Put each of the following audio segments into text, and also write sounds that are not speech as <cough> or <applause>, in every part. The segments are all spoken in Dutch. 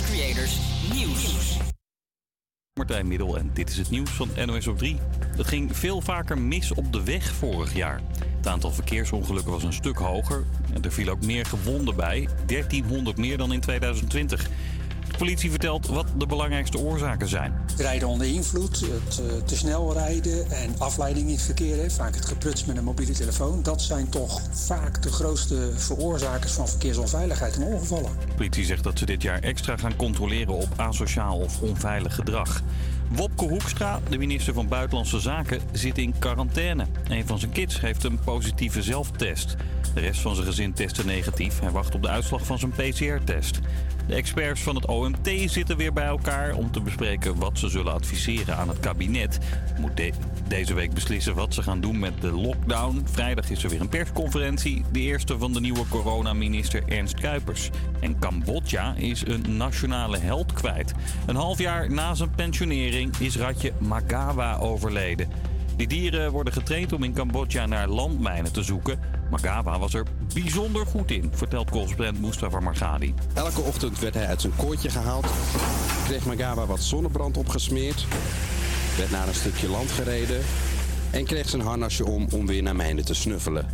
Creators Nieuws. Martijn Middel en dit is het nieuws van NOS op 3. Het ging veel vaker mis op de weg vorig jaar. Het aantal verkeersongelukken was een stuk hoger en er viel ook meer gewonden bij. 1300 meer dan in 2020. De politie vertelt wat de belangrijkste oorzaken zijn. Rijden onder invloed, het uh, te snel rijden en afleiding in het verkeer. Vaak het gepruts met een mobiele telefoon. Dat zijn toch vaak de grootste veroorzakers van verkeersonveiligheid en ongevallen. De politie zegt dat ze dit jaar extra gaan controleren op asociaal of onveilig gedrag. Wopke Hoekstra, de minister van Buitenlandse Zaken, zit in quarantaine. Een van zijn kids heeft een positieve zelftest. De rest van zijn gezin testte negatief. Hij wacht op de uitslag van zijn PCR-test. De experts van het OMT zitten weer bij elkaar om te bespreken wat ze zullen adviseren aan het kabinet. Moet de deze week beslissen wat ze gaan doen met de lockdown. Vrijdag is er weer een persconferentie. De eerste van de nieuwe coronaminister Ernst Kuipers. En Cambodja is een nationale held kwijt. Een half jaar na zijn pensionering is ratje Magawa overleden. Die dieren worden getraind om in Cambodja naar landmijnen te zoeken. Magawa was er bijzonder goed in, vertelt correspondent Mustafa Margadi. Elke ochtend werd hij uit zijn kooitje gehaald, kreeg Magawa wat zonnebrand opgesmeerd, werd naar een stukje land gereden en kreeg zijn harnasje om om weer naar mijnen te snuffelen.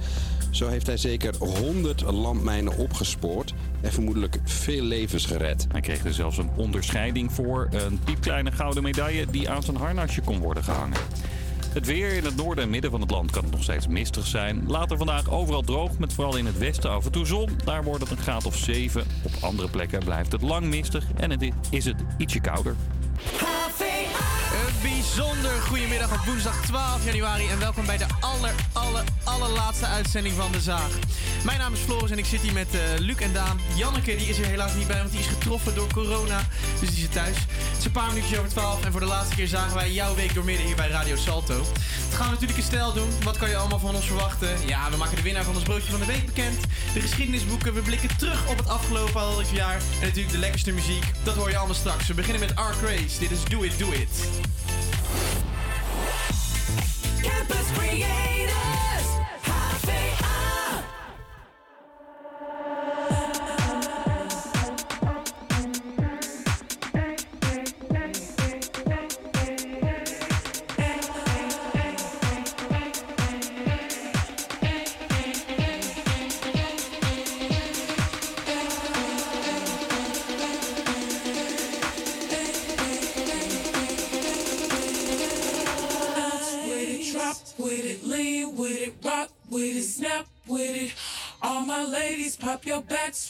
Zo heeft hij zeker 100 landmijnen opgespoord en vermoedelijk veel levens gered. Hij kreeg er zelfs een onderscheiding voor, een piepkleine gouden medaille die aan zijn harnasje kon worden gehangen. Het weer in het noorden en midden van het land kan nog steeds mistig zijn. Later vandaag overal droog, met vooral in het westen af en toe zon. Daar wordt het een graad of 7. Op andere plekken blijft het lang mistig en het is het ietsje kouder. Bijzonder goedemiddag op woensdag 12 januari en welkom bij de aller, aller, allerlaatste uitzending van De Zaag. Mijn naam is Floris en ik zit hier met uh, Luc en Daan. Janneke die is er helaas niet bij, want die is getroffen door corona, dus die zit thuis. Het is een paar minuutjes over 12 en voor de laatste keer zagen wij jouw week door midden hier bij Radio Salto. Het gaan we natuurlijk in stijl doen. Wat kan je allemaal van ons verwachten? Ja, we maken de winnaar van ons broodje van de week bekend. De geschiedenisboeken, we blikken terug op het afgelopen half jaar. En natuurlijk de lekkerste muziek, dat hoor je allemaal straks. We beginnen met Art Grace. Dit is Do It, Do It. Campus Creators,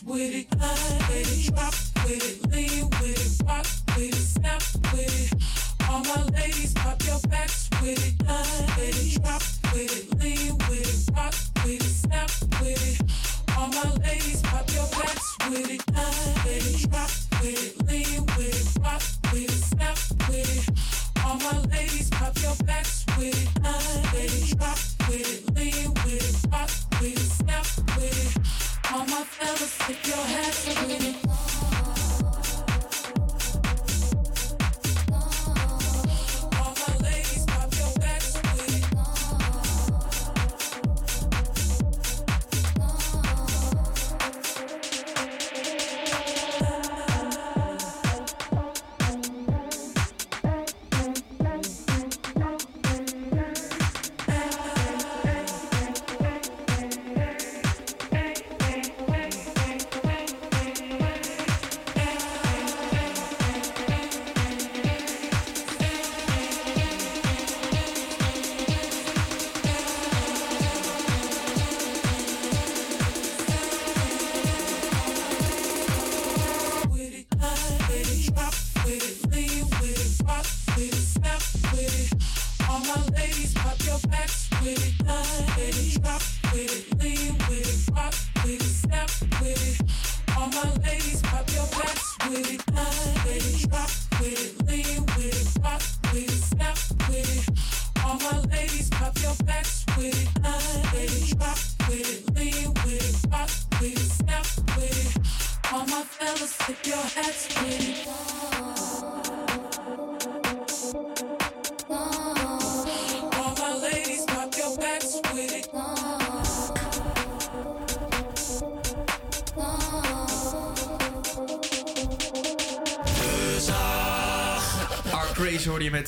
with it. With it, drop with it,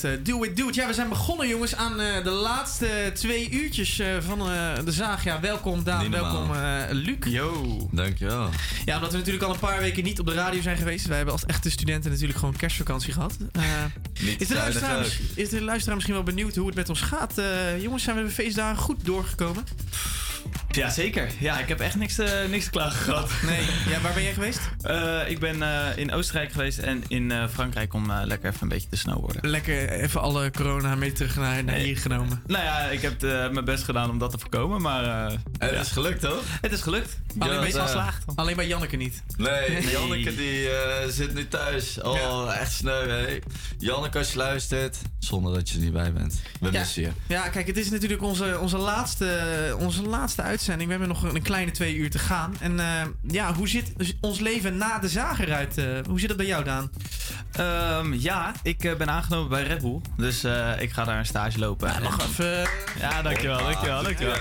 met eh, Do It Do It. Ja, we zijn begonnen jongens aan eh, de laatste twee uurtjes eh, van eh, de zaag. Ja, welkom Daan, welkom eh, Luc. Yo. Dankjewel. Ja, omdat we natuurlijk al een paar weken niet op de radio zijn geweest. Wij hebben als echte studenten natuurlijk gewoon kerstvakantie gehad. Eh, Niet is, de luisteraar, is de luisteraar misschien wel benieuwd hoe het met ons gaat? Eh, jongens, zijn we de feestdagen goed doorgekomen? Ja, zeker. Ja, ik heb echt niks te, niks te klagen gehad. Nee. Ja, waar ben jij geweest? Eh, ik ben eh, in Oostenrijk geweest en in eh, Frankrijk om lekker even een beetje te snowboarden. Lekker even alle corona mee terug naar, naar hier genomen. Nou ja, ik heb mijn best gedaan om dat te voorkomen, maar Het ja. is gelukt, toch? het is gelukt. Alleen ben bij- eh, geslaagd. Alleen bij Janneke niet. Nee, Janneke die eh, zit nu thuis. Oh, echt sneu, hè. Janneke, als je luistert, zonder dat je er niet bij bent. We Ja. missen je. Ja, kijk, het is natuurlijk onze, onze, laatste, onze laatste uitzending. We hebben nog een kleine twee uur te gaan. En eh, ja, hoe zit ons leven na de zaag eruit? eh? hoe zit het bij jou, Daan? Ehm, ja, ik ben aangenomen bij Red Bull, dus eh, ik ga daar een stage lopen. Ja, mag even... Ja, dankjewel, dankjewel, dankjewel.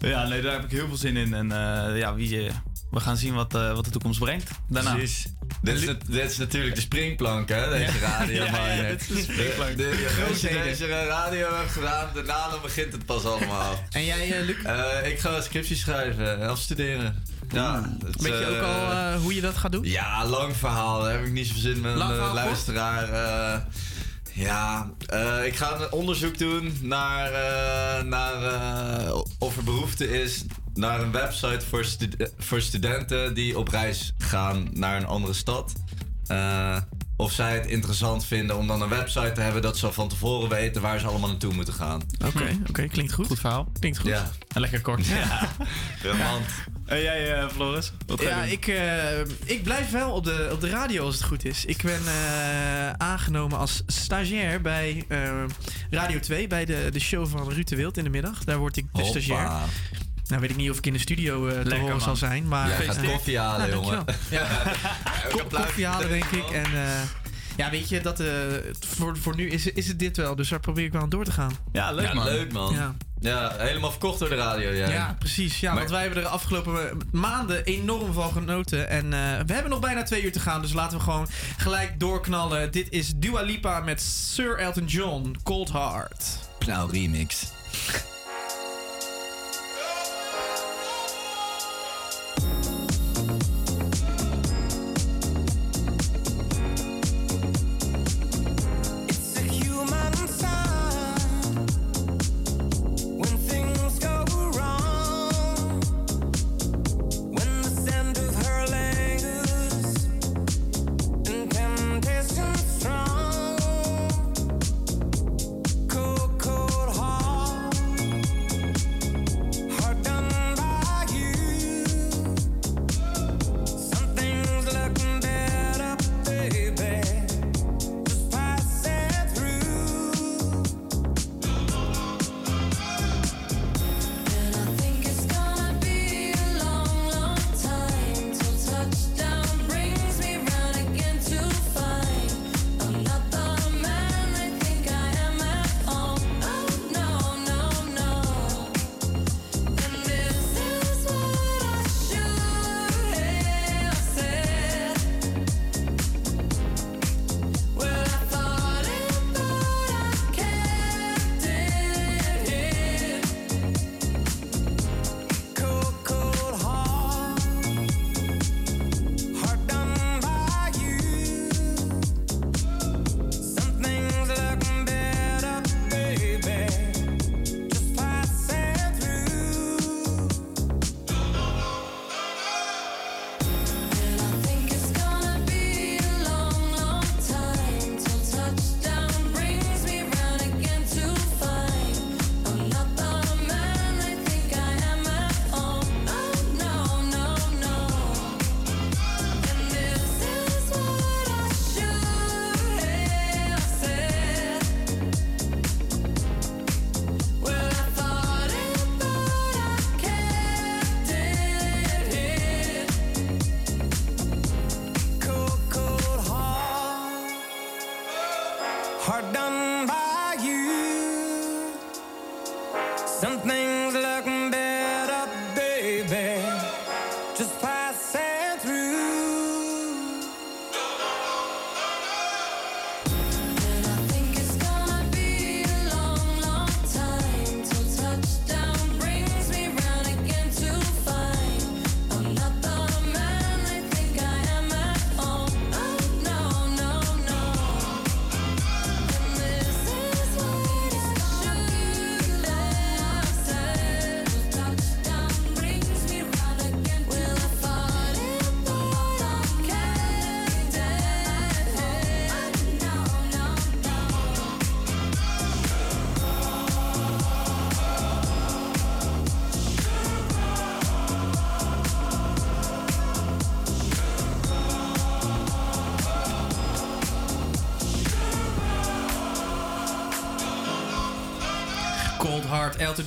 Ja, nee, daar heb ik heel veel zin in. En eh, ja, wie, eh, we gaan zien wat, eh, wat de toekomst brengt. Daarna. Precies. Dit is, dit is natuurlijk de springplank, hè, deze radio. <laughs> Ja, ja, dit is de springplank. De- de- Als je deze radio hebt gedaan, daarna dan begint het pas allemaal. En jij, eh, Luc? Eh, ik ga scripties schrijven en afstuderen. Ja, het, Weet je eh, ook al eh, hoe je dat gaat doen? Ja, lang verhaal. Daar heb ik niet zoveel zin met een luisteraar. Ja, eh, ik ga een onderzoek doen naar, eh, naar eh, of er behoefte is naar een website voor, voor studenten die op reis gaan naar een andere stad. Of zij het interessant vinden om dan een website te hebben dat ze al van tevoren weten waar ze allemaal naartoe moeten gaan. Oké, oké, klinkt goed. Goed verhaal. Klinkt goed. Ja, En lekker kort. Ja. <laughs> remant. En jij, eh, Floris? Wat ga je Ja, doen? ik, eh, ik blijf wel op de, op de radio als het goed is. Ik ben eh, aangenomen als stagiair bij eh, Radio 2, bij de, de show van Ruud de Wild in de middag. Daar word ik de stagiair. Nou weet ik niet of ik in de studio eh, te Lekker, horen man. zal zijn, maar... Jij gaat koffie halen, nou, jongen. Ja, koffie halen denk ik. En eh, ja, weet je, dat, eh, voor, voor nu is, is het dit wel. Dus daar probeer ik wel aan door te gaan. Ja, leuk Ja, man. leuk man. Ja. Ja, helemaal verkocht door de radio. Ja, Ja, precies. Ja, Maar- want wij hebben er de afgelopen maanden enorm van genoten. En eh, we hebben nog bijna twee uur te gaan. Dus laten we gewoon gelijk doorknallen. Dit is Dua Lipa met Sir Elton John, Cold Heart. Nou, remix.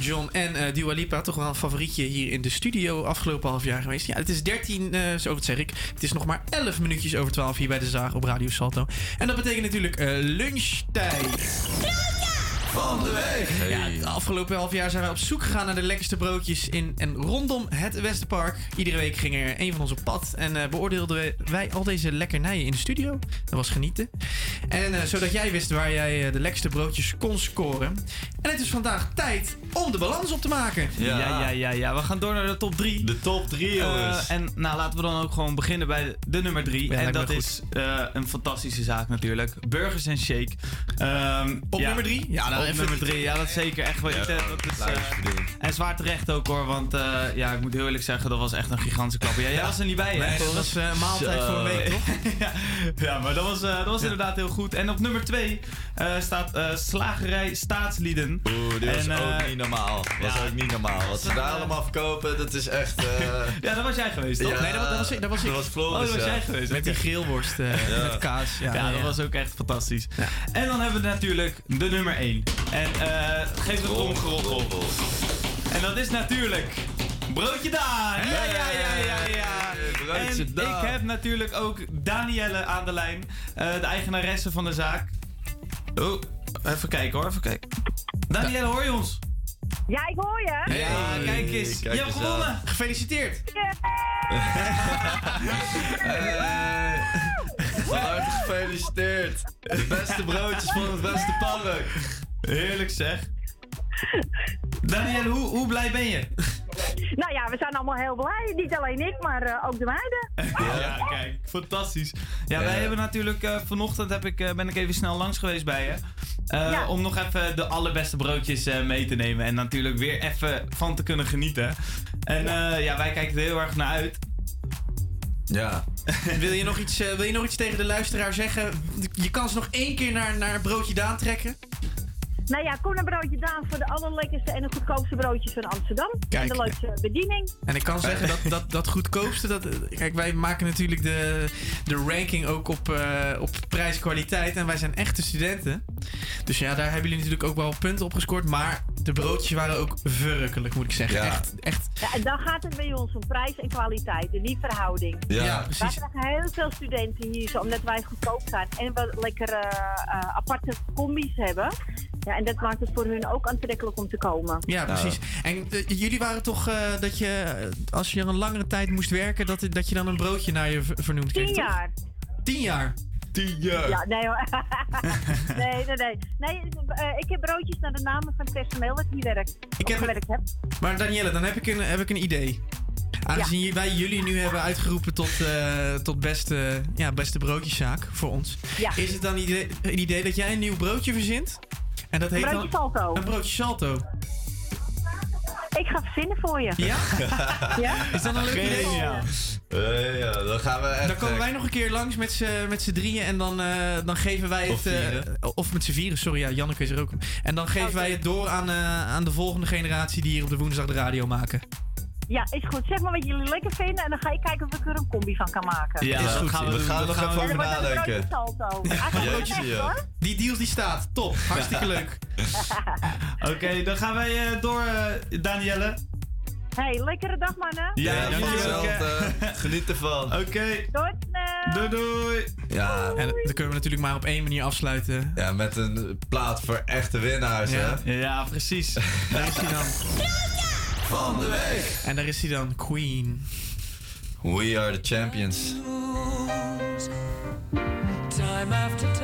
John en eh Dua Lipa. Toch wel een favorietje hier in de studio afgelopen half jaar geweest. Ja, het is 13, eh, zo wat zeg ik. Het is nog maar 11 minuutjes over 12 hier bij de Zaag op Radio Salto. En dat betekent natuurlijk eh, lunchtijd. Van de week. Ja, het afgelopen half jaar zijn wij op zoek gegaan naar de lekkerste broodjes in en rondom het Westerpark. Iedere week ging er een van ons op pad en eh, beoordeelden we- wij al deze lekkernijen in de studio. Dat was genieten. En eh, zodat jij wist waar jij eh, de lekkerste broodjes kon scoren. En het is vandaag tijd om de balans op te maken. Ja. ja, ja, ja, We gaan door naar de top 3. De top 3, jongens. en nou, laten we dan ook gewoon beginnen bij de nummer 3. Ja, en dat is eh, een fantastische zaak natuurlijk. Burgers en Shake. Ehm, Op ja, nummer 3? Ja, nou op even- nummer 3. Ja, dat is zeker echt wel. Ja, dat is, eh, en zwaar terecht ook hoor, want eh, ja, ik moet heel eerlijk zeggen, dat was echt een gigantische klapper. Ja, jij was er niet bij, hè? Nee, dat was eh, een maaltijd voor een week, toch? <laughs> ja, ja, maar dat was, eh, dat was inderdaad heel goed. En op nummer 2 staat eh, Slagerij Staatslieden. Oeh, dit was En, ook niet normaal. Dat was ja. ook niet normaal. Wat ze daar allemaal verkopen, dat is echt... eh, <laughs> Ja, dat was jij geweest, toch? Ja, Nee, dat, was- dat was ik. Dat was ik. Dat was Floris, Oh, dat was ja. jij geweest. Met die eh, Ja. met kaas. Ja, dat was ook echt fantastisch. En dan hebben we natuurlijk de nummer 1. En eh geef het tromgeroffel. En dat is natuurlijk Broodje Daan. Ja, ja, ja, ja, ja. Broodje En Daan. ik heb natuurlijk ook Danielle aan de lijn. eh, de eigenaresse van de zaak. Oh, even kijken hoor, even kijken. Danielle, hoor je ons? Ja, ik hoor je. Ja, kijk eens. kijk je hebt gewonnen. Gefeliciteerd. <laughs> Van harte gefeliciteerd. De beste broodjes van het beste park. Heerlijk zeg. Danielle, hoe, hoe blij ben je? Nou ja, we zijn allemaal heel blij. Niet alleen ik, maar eh, ook de meiden. <laughs> Ja, kijk, fantastisch. Ja, wij hebben natuurlijk eh, vanochtend heb ik, eh, ben ik even snel langs geweest bij je. Eh, Ja. Om nog even de allerbeste broodjes eh, mee te nemen. En natuurlijk weer even van te kunnen genieten. En ja, ja wij kijken er heel erg naar uit. Ja. <laughs> Wil je, nog iets, eh, wil je nog iets tegen de luisteraar zeggen? Je kan ze nog één keer naar, naar Broodje Daan trekken. Nou ja, kom een broodje Daan voor de allerlekkerste en de goedkoopste broodjes van Amsterdam. Kijk. En de leukste bediening. En ik kan zeggen dat dat, dat goedkoopste... Dat, kijk, wij maken natuurlijk de, de ranking ook op, eh, op prijs-kwaliteit. En wij zijn echte studenten. Dus ja, daar hebben jullie natuurlijk ook wel punten op gescoord. Maar de broodjes waren ook verrukkelijk, moet ik zeggen. Ja. Echt, echt. Ja, en dan gaat het bij ons om prijs en kwaliteit en niet verhouding. Ja. Ja, Wij precies. krijgen heel veel studenten hier, zo, omdat wij goedkoop zijn. En we lekkere eh, aparte combi's hebben. Ja, en dat maakt het voor hun ook aantrekkelijk om te komen. Ja, precies. En eh, jullie waren toch eh, dat je, eh, als je een langere tijd moest werken, dat, dat je dan een broodje naar je ver- vernoemd kreeg? Tien toch? jaar. Tien jaar. Tien jaar. Ja, nee hoor. <laughs> nee, nee, nee. nee ik heb broodjes naar de namen van het personeel dat hier werkt. Ik heb gewerkt heb. Maar Danielle, dan heb ik een, heb ik een idee. Aangezien wij jullie nu hebben uitgeroepen tot, eh, tot beste, ja, beste broodjeszaak voor ons. Ja. Is het dan idee, een idee dat jij een nieuw broodje verzint? En dat heet Broodje dan salto. een broodje salto. Ik ga verzinnen voor je. Ja? <laughs> Ja? Is dat een leuk idee? Geniaal. Eh, ja, dan gaan we echt... Dan komen wij nog een keer langs met z'n drieën en dan, eh, dan geven wij het... Of eh, met z'n vieren, sorry, ja, Janneke is er ook. En dan geven wij het door aan, eh, aan de volgende generatie die hier op de woensdag de radio maken. Ja, is goed. Zeg maar wat jullie lekker vinden en dan ga ik kijken of ik er een combi van kan maken. Ja, Is goed. gaan we, gaan er nog even En over een nadenken. salto. Ja. Die deal die staat, top, hartstikke <laughs> leuk. Oké, dan gaan wij eh, door, eh, Danielle. Hey, lekkere dag mannen. Ja, Ja, eh. <laughs> Geniet ervan. Oké, snel. doei doei. Ja, En dan kunnen we natuurlijk maar op één manier afsluiten. ja, met een plaat voor echte winnaars, Ja. hè? Ja, precies. <laughs> Daar is hij dan. Van de week. En daar is hij dan, Queen. We are the champions. Time after time,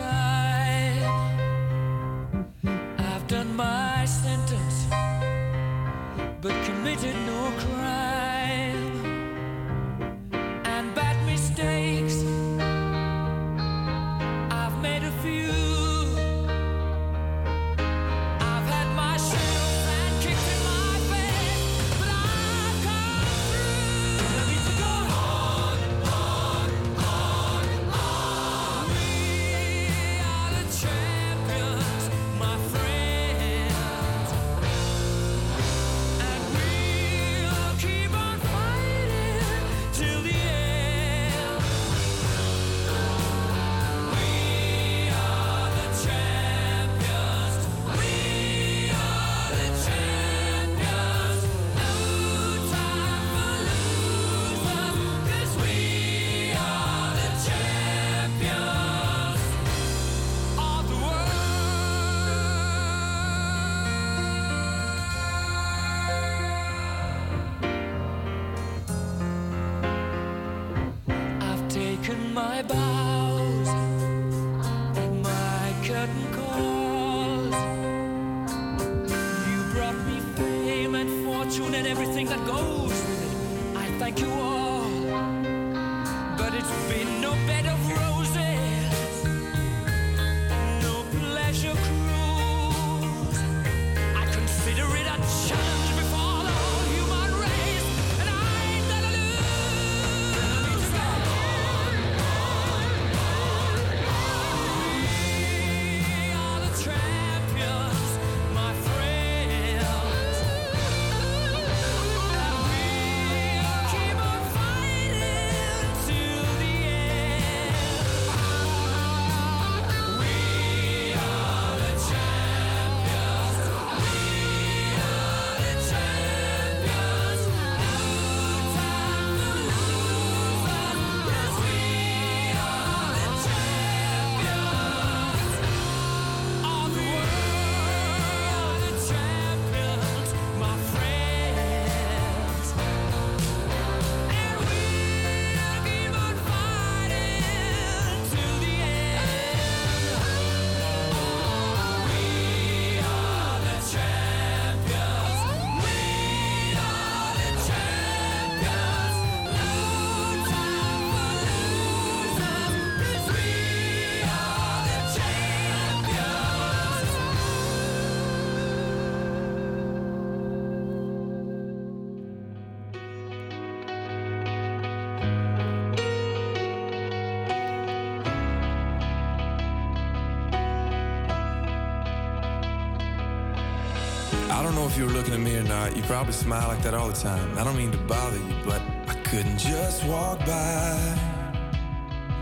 if you were looking at me or not. You probably smile like that all the time. I don't mean to bother you, but I couldn't just walk by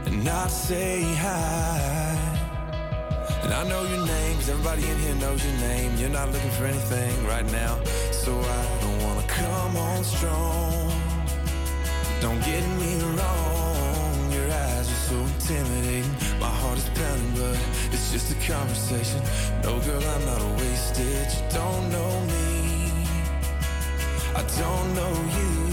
and not say hi. And I know your name, 'cause everybody in here knows your name. You're not looking for anything right now, so I don't wanna come on strong. Don't get me wrong, your eyes are so intimidating. Heart is pounding, but it's just a conversation. No, girl, I'm not a wasted. You don't know me, I don't know you,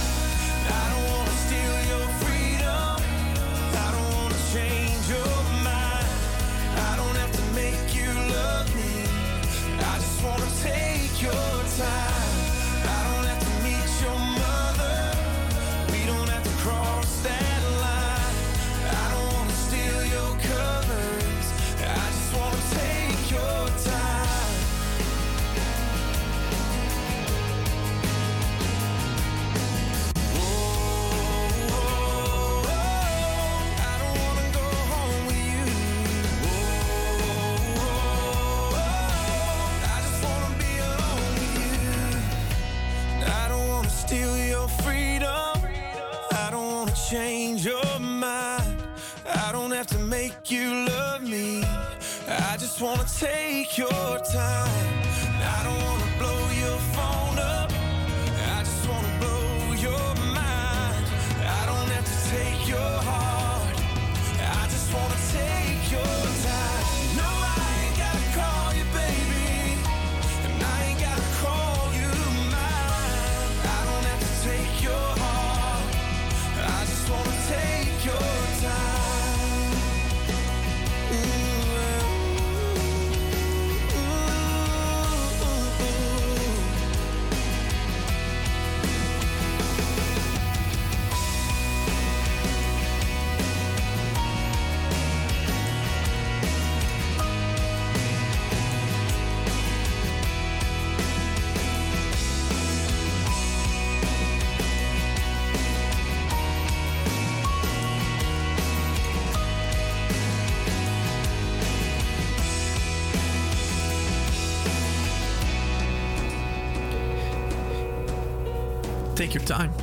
Wanna take your time.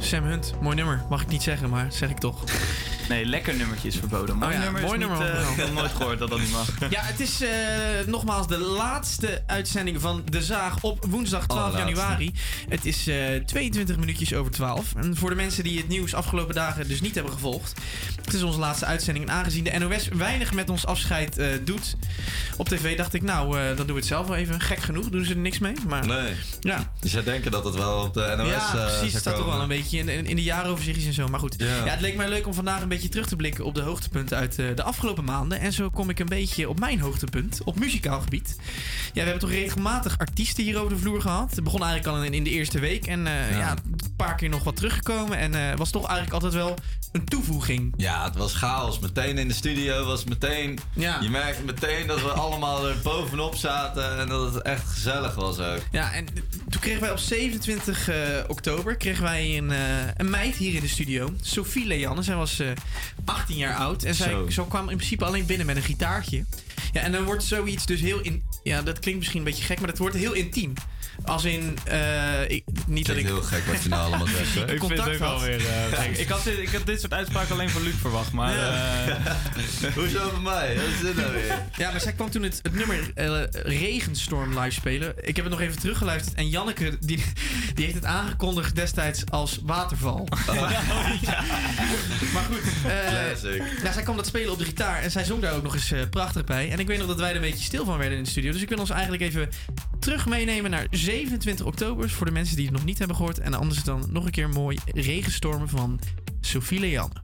Sam Hunt. Mooi nummer. Mag ik niet zeggen, maar zeg ik toch. Nee, lekker nummertje is verboden. Mooi Oh ja, nummer mooi nummer niet, eh, wel. ik heb nog nooit gehoord dat dat niet mag. Ja, het is eh, nogmaals de laatste uitzending van De Zaag op woensdag 12 Allerlaatste. januari. Het is eh, 22 minuutjes over 12. En voor de mensen die het nieuws afgelopen dagen dus niet hebben gevolgd. Het is onze laatste uitzending. En aangezien de NOS weinig met ons afscheid doet op tv, dacht ik nou, dan doen we het zelf wel even. Gek genoeg, doen ze er niks mee. Maar Nee. ja. Dus jij denkt dat het wel op de NOS ja, precies. Het staat toch wel een beetje in, in, in de jaaroverzichtjes en zo. Maar goed, ja. Ja. het leek mij leuk om vandaag een beetje terug te blikken op de hoogtepunten uit eh, de afgelopen maanden. En zo kom ik een beetje op mijn hoogtepunt, op muzikaal gebied. Ja, we hebben toch regelmatig artiesten hier over de vloer gehad. Het begon eigenlijk al in, in de eerste week. En eh, ja. Ja. een paar keer nog wat teruggekomen. En eh, was toch eigenlijk altijd wel een toevoeging. Ja, het was chaos. Meteen in de studio was meteen... Ja. Je merkte meteen dat we allemaal er bovenop zaten en dat het echt gezellig was ook. Ja, en toen kregen wij op 27 eh, oktober kregen wij een, eh, een meid hier in de studio. Sophie Leanne. Zij was eh 18 jaar oud. En zij Zo. zo. kwam in principe alleen binnen met een gitaartje. Ja, en dan wordt zoiets dus heel in. Ja, dat klinkt misschien een beetje gek, maar dat wordt heel intiem. Als in. eh, ik, niet dat ik. heel gek wat je nou allemaal zegt. hè? <laughs> Ik vind het contact ook wel weer eh, ik, had dit, ik had dit soort uitspraken alleen van Luc verwacht, maar... eh, <laughs> Hoezo bij mij? Wat is dit nou weer? Ja, maar zij kwam toen het, het nummer Regenstorm live spelen. Ik heb het nog even teruggeluisterd. En Janneke, die, die heeft het aangekondigd destijds als waterval. <laughs> Maar goed. eh, ja, zij kwam dat spelen op de gitaar. En zij zong daar ook nog eens eh, prachtig bij. En ik weet nog dat wij er een beetje stil van werden in de studio. Dus ik wil ons eigenlijk even terug meenemen naar 27 oktober. Voor de mensen die het nog niet hebben gehoord. En anders dan nog een keer mooi Regenstormen van Sophie Leanne.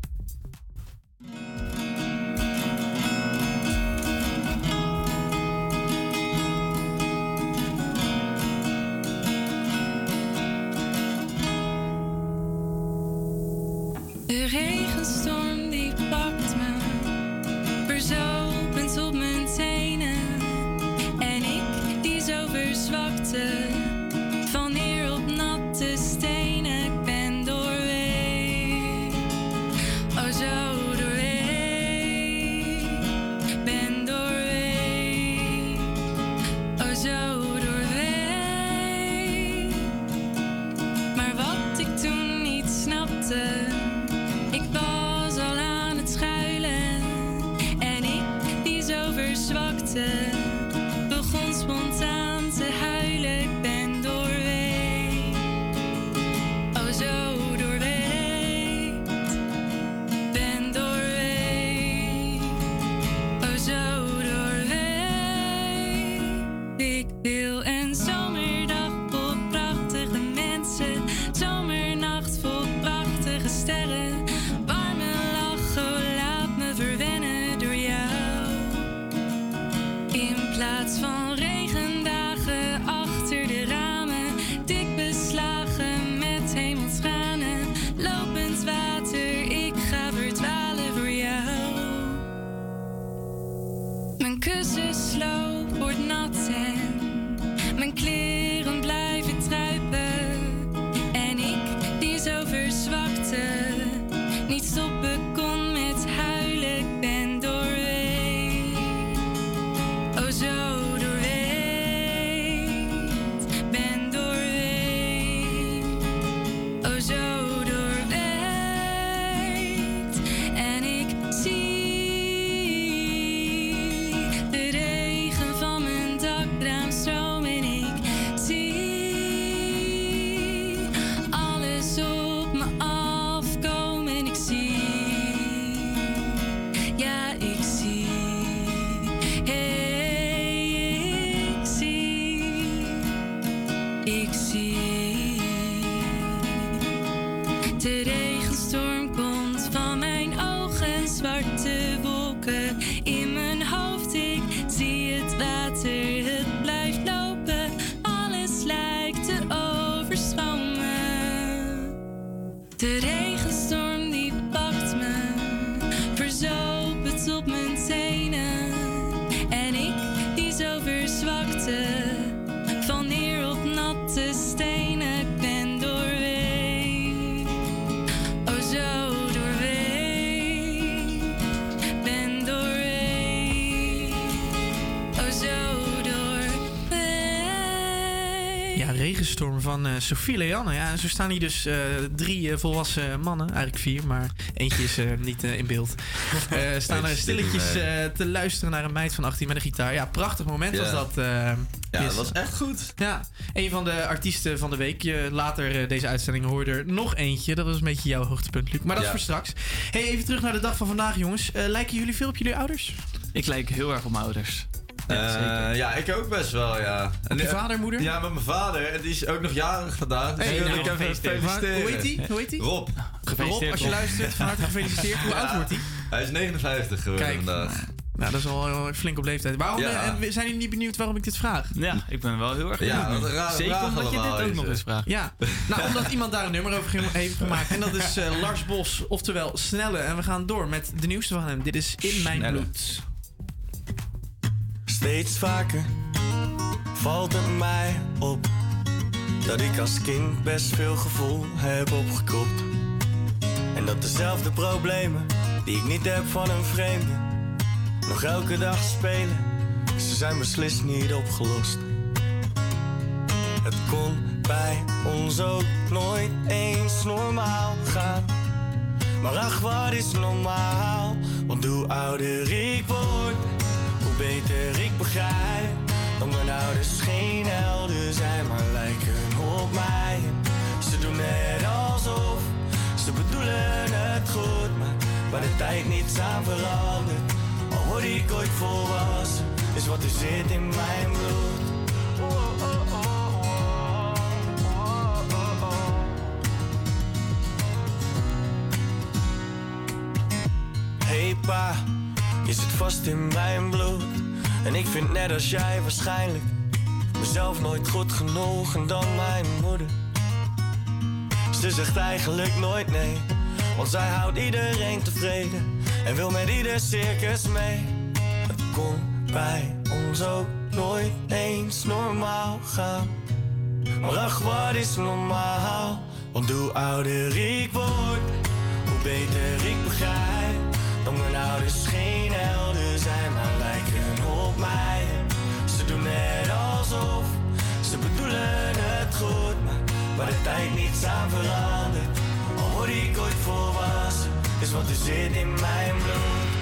Van eh Sophie Leanne. Ja, en zo staan hier dus eh, drie eh, volwassen mannen, eigenlijk vier, maar eentje is eh, niet in beeld. Eh, staan er stilletjes eh, te luisteren naar een meid van 18 met een gitaar. Ja, prachtig moment was dat. eh, Ja, dat was echt goed. Ja, een van de artiesten van de week. Je, later eh, deze uitzending hoorde er nog eentje. Dat was een beetje jouw hoogtepunt, Luc. Maar dat Ja. is voor straks. Hey, even terug naar de dag van vandaag, jongens. Eh, lijken jullie veel op jullie ouders? Ik lijk heel erg op mijn ouders. <laughs> Ja, zeker. ja, ik ook best wel, ja. En je vader, moeder? Ja, met mijn vader. En die is ook nog jarig vandaag. Dus Hey, wil nou, ik even gefeliciteerd. feliciteren. Hoe heet die? Hoe heet die? Rob. Rob, als je luistert, van harte gefeliciteerd. Hoe oud wordt hij? Hij is 59 geworden Kijk. vandaag. Nou, dat is al heel flink op leeftijd. Waarom Ja. eh, en zijn jullie niet benieuwd waarom ik dit vraag? Ja, ik ben wel heel erg Ja, benieuwd een rare Zeker vraag omdat je dit ook nog eh. eens vraagt. Ja, nou, omdat iemand daar een nummer over heeft gemaakt. En dat is eh, Lars Bos, oftewel Snelle. En we gaan door met de nieuwste van hem. Dit is In Mijn Snelle. Bloed. Steeds vaker valt het mij op dat ik als kind best veel gevoel heb opgekropt. En dat dezelfde problemen die ik niet heb van een vreemde nog elke dag spelen. Ze zijn beslist niet opgelost. Het kon bij ons ook nooit eens normaal gaan. Maar ach, wat is normaal? Want hoe ouder ik word, beter ik begrijp dat mijn ouders geen helden zijn, maar lijken op mij. Ze doen net alsof ze bedoelen het goed, maar waar de tijd niets aan verandert. Al word ik ooit volwassen, is wat er zit in mijn bloed. Hey pa, je zit vast in mijn bloed. En ik vind net als jij waarschijnlijk mezelf nooit goed genoeg en dan mijn moeder. Ze zegt eigenlijk nooit nee, want zij houdt iedereen tevreden en wil met ieder circus mee. Het kon bij ons ook nooit eens normaal gaan. Maar ach, wat is normaal? Want hoe ouder ik word, hoe beter ik begrijp mijn ouders geen helden zijn, maar lijken op mij. Ze doen net alsof ze bedoelen het goed, maar waar de tijd niets aan verandert. Al word ik ooit volwassen, is wat er zit in mijn bloed.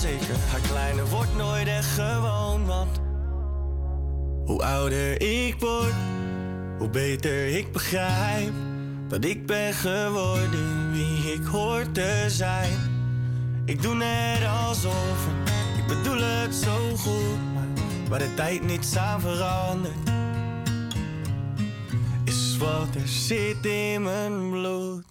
Zeker: haar kleine wordt nooit echt gewoon. Want hoe ouder ik word, hoe beter ik begrijp dat ik ben geworden wie ik hoor te zijn. Ik doe net alsof, ik bedoel het zo goed, maar waar de tijd niets aan verandert, is wat er zit in mijn bloed.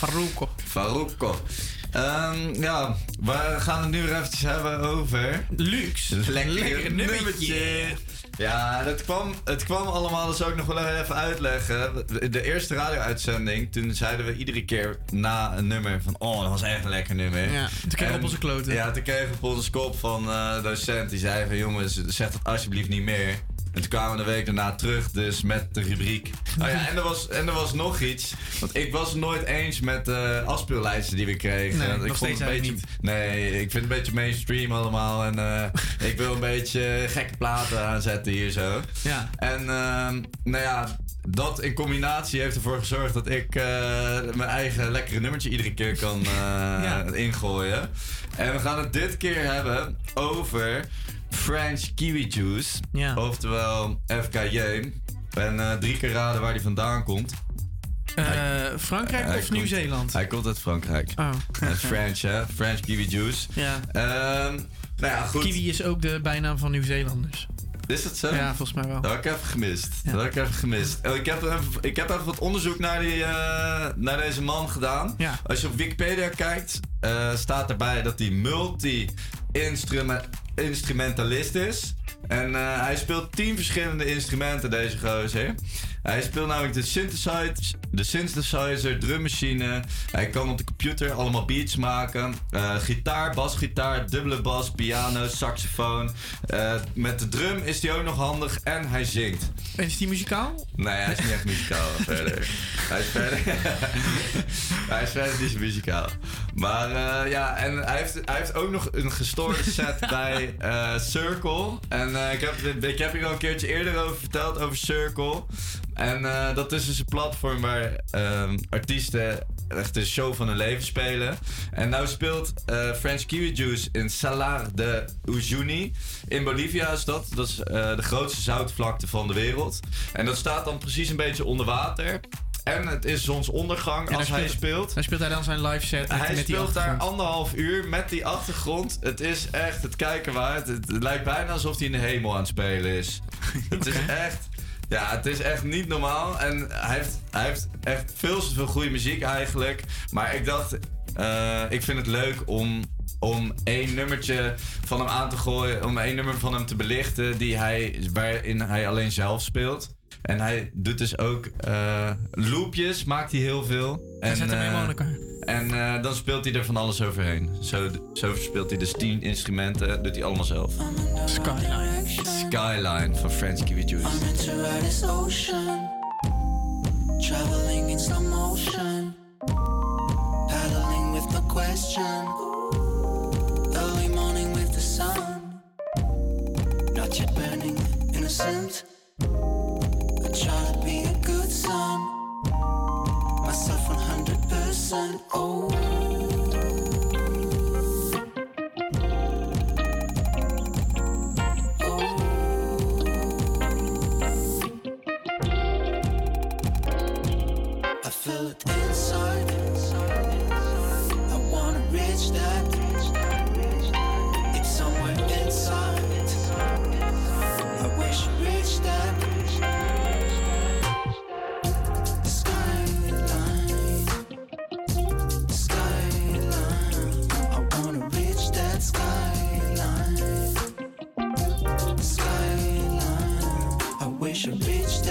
Faruko. Faruko. Ehm, ja, we gaan het nu weer eventjes hebben over... Luxe. Lekker, Lekker nummertje. nummertje. Ja, dat kwam, het kwam allemaal, dat zou ik nog wel even uitleggen. De eerste radio-uitzending, toen zeiden we iedere keer na een nummer van... Oh, dat was echt een lekker nummer. Ja, toen kregen we op onze kloten. Ja, toen kregen we op onze kop van de docent. Die zei van, jongens, zeg dat alsjeblieft niet meer. En toen kwamen we de week daarna terug, dus met de rubriek. Oh ja, en er was, en er was nog iets. Want ik was het nooit eens met de afspeellijsten die we kregen. Nee, ik nog vond het een beetje, Nee, ik vind het een beetje mainstream allemaal. En eh, ik wil een beetje gekke platen aanzetten hier zo. Ja. En ehm, nou ja, dat in combinatie heeft ervoor gezorgd dat ik eh, mijn eigen lekkere nummertje iedere keer kan eh, <laughs> ingooien. En we gaan het dit keer hebben over French Kiwi Juice. Ja. Oftewel FKJ. En eh, drie keer raden waar die vandaan komt. Eh, Frankrijk Hij of Nieuw-Zeeland? Hij komt uit Frankrijk. Oh. French, hè? French Kiwi Juice. Ja. Ehm, nou ja, goed. Kiwi is ook de bijnaam van Nieuw-Zeelanders. Is dat zo? Ja, volgens mij wel. Dat heb ik even gemist. Dat heb ik even gemist. Oh, Ik heb, even, ik heb even wat onderzoek naar, die, eh, naar deze man gedaan. Ja. Als je op Wikipedia kijkt, staat erbij dat hij multi-instrumentalist is. En eh, hij speelt tien verschillende instrumenten, deze gozer. Hij speelt namelijk de synthesizer, de synthesizer, drummachine. Hij kan op de computer allemaal beats maken. Eh, gitaar, basgitaar, dubbele bas, piano, saxofoon. Eh, met de drum is hij ook nog handig en hij zingt. En is die muzikaal? Nee, hij is niet echt muzikaal <laughs> verder. Hij is verder. <laughs> hij is verder niet muzikaal. Maar eh, ja, en hij heeft, hij heeft ook nog een gestoorde set <laughs> bij Circle. En ik, heb, ik heb hier al een keertje eerder over verteld, over Circle. En eh, dat is dus een platform waar ehm, artiesten echt de show van hun leven spelen. En nou speelt eh, French Kiwi Juice in Salar de Uyuni. In Bolivia is dat. Dat is eh, de grootste zoutvlakte van de wereld. En dat staat dan precies een beetje onder water. En het is zonsondergang als hij speelt-. Dan speelt hij dan zijn live set met, Hij met speelt daar anderhalf uur met die achtergrond. Het is echt het kijken waard. Het, het lijkt bijna alsof hij in de hemel aan het spelen is. <laughs> Het is echt... Ja, het is echt niet normaal. En hij heeft, hij heeft echt veel te veel goede muziek eigenlijk. Maar ik dacht, eh, ik vind het leuk om, om één nummertje van hem aan te gooien. Om één nummer van hem te belichten die hij, waarin hij alleen zelf speelt. En hij doet dus ook eh, loopjes, maakt hij heel veel. Hij en, zet hem eh, helemaal in elkaar. En eh, dan speelt hij er van alles overheen. Zo, zo speelt hij dus tien instrumenten, doet hij allemaal zelf. Skyline. Skyline van French Kiwi Juice. Ocean, traveling in slow motion, paddling with no question, early morning with the sun, not yet burning, innocent. A good 100%. Oh. bitch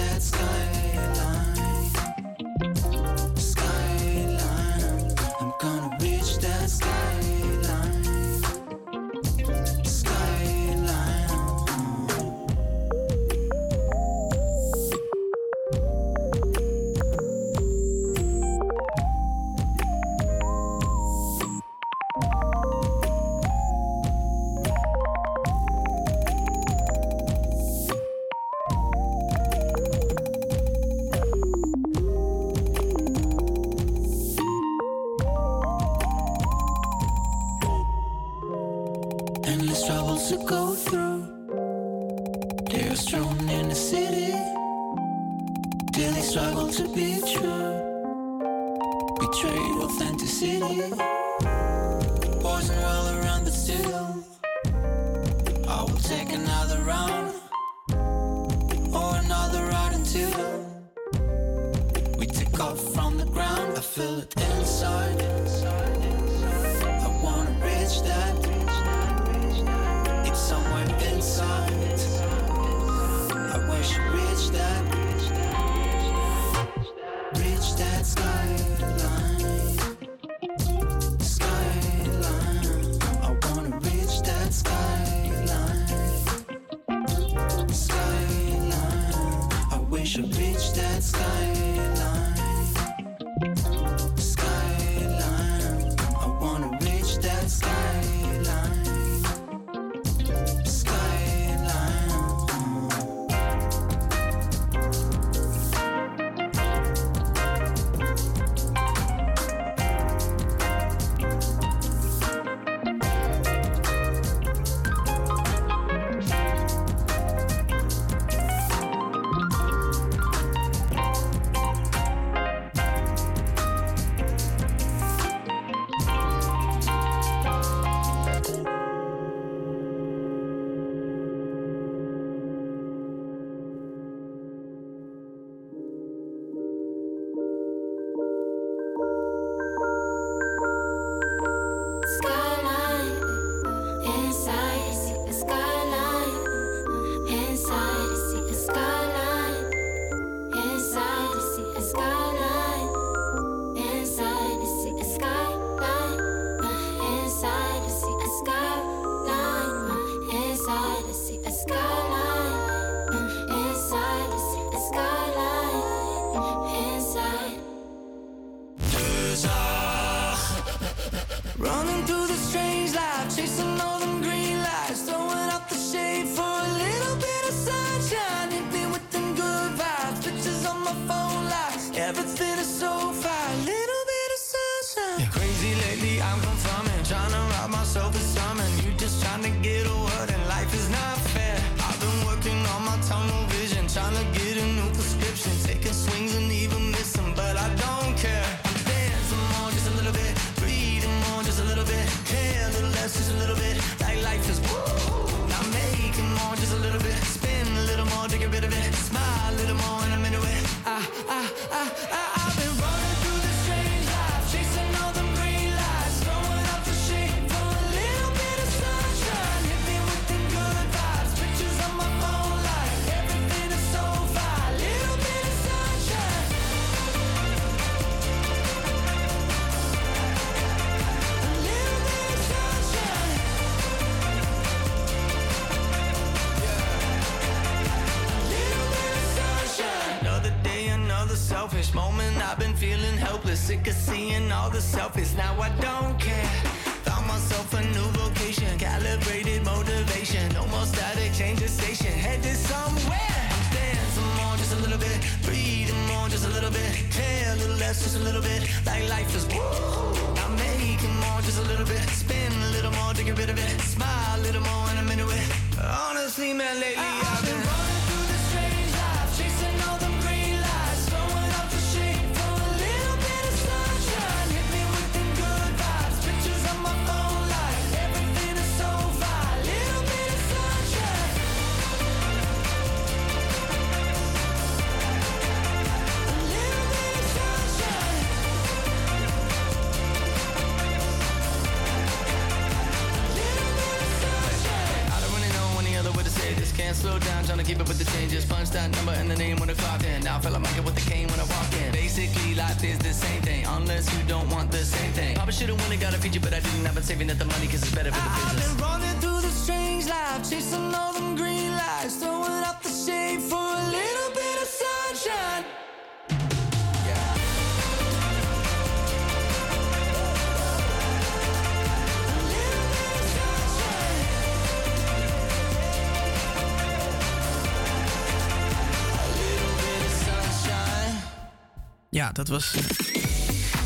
Ja, dat was. eh,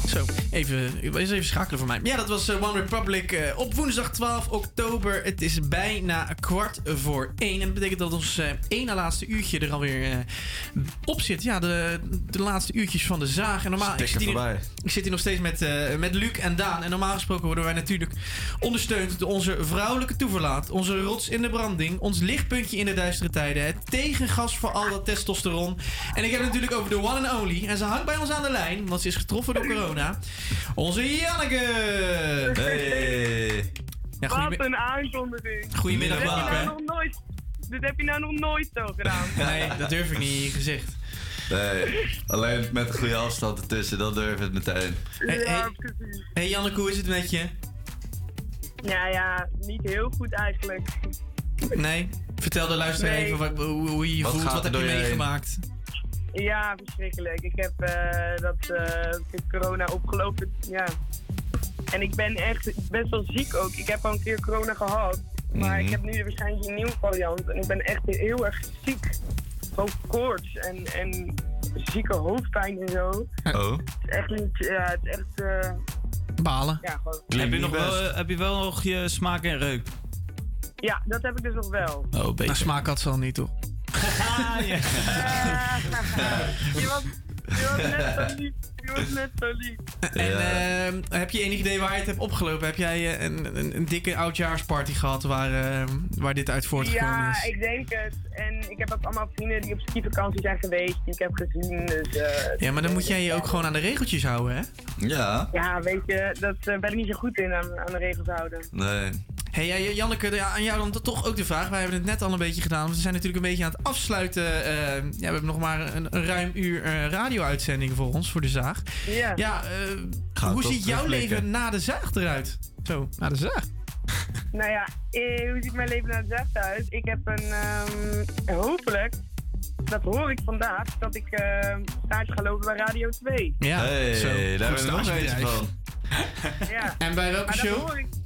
Zo, even, even schakelen voor mij. Ja, dat was eh, One Republic eh, op woensdag 12 oktober. Het is bijna kwart voor één. En dat betekent dat ons ene laatste uurtje er alweer op zit. Ja, de, de laatste uurtjes van de zaag. En normaal, ik zit, hier, ik zit hier nog steeds met, met Luc en Daan. En normaal gesproken worden wij natuurlijk ondersteund door onze vrouwelijke toeverlaat. Onze rots in de branding. Ons lichtpuntje in de duistere tijden. Het tegengas voor al dat testosteron. En ik heb het natuurlijk over de one and only. En ze hangt bij ons aan de lijn, want ze is getroffen door corona. Onze Janneke! Hey! Ja, Wat een aankondiging. Goedemiddag, dit heb, nou nog nooit, dit heb je nou nog nooit zo gedaan. <laughs> Nee, dat durf ik niet in je gezicht. Nee, alleen met een goede afstand ertussen, dan durf ik het meteen. Hey, hey, hey Janneke, hoe is het met je? Ja, ja, niet heel goed eigenlijk. Nee? Vertel de luisteraar Nee. even wat, hoe, hoe je je Wat voelt. Wat er heb je meegemaakt? Ja, verschrikkelijk. Ik heb eh, dat eh, corona opgelopen. Ja. En ik ben echt best wel ziek ook. Ik heb al een keer corona gehad. Maar ik heb nu waarschijnlijk een nieuwe variant. En ik ben echt heel erg ziek. Gewoon koorts en, en zieke hoofdpijn en zo. Oh. Het is echt niet... Ja, het is echt... eh, Balen. ja, gewoon... Heb je, nog wel, eh, heb je wel nog je smaak en reuk? Ja, dat heb ik dus nog wel. Oh, beter. Nou, smaak had ze al niet, toch? Was, <laughs> <laughs> je was. Je was net zo lief. En ehm, heb je enig idee waar je het hebt opgelopen? Heb jij eh, een, een, een dikke oudjaarsparty gehad waar, ehm, waar dit uit voortgekomen Ja, is? ik denk het. En ik heb ook allemaal vrienden die op skivakantie zijn geweest, die ik heb gezien. Dus, eh, Ja, maar dan moet jij je ook gewoon aan de regeltjes houden, hè? Ja. ja, weet je, dat eh, ben ik niet zo goed in aan, aan de regels houden. Nee. Hey, ja, Janneke, ja, aan jou dan toch ook de vraag. Wij hebben het net al een beetje gedaan. want We zijn natuurlijk een beetje aan het afsluiten. eh, ja, we hebben nog maar een, een ruim uur eh, radio-uitzending voor ons, voor de zaag. Ja. Ja, eh, hoe ziet jouw leven na de zaag eruit? Zo, na de zaag. Nou ja, eh, hoe ziet mijn leven naar de zacht uit? Ik heb een, ehm, hopelijk, dat hoor ik vandaag, dat ik eh stage ga lopen bij Radio 2. Ja, hey, zo. daar hebben we nog eentje van. Ja. En bij welke Maar dat show?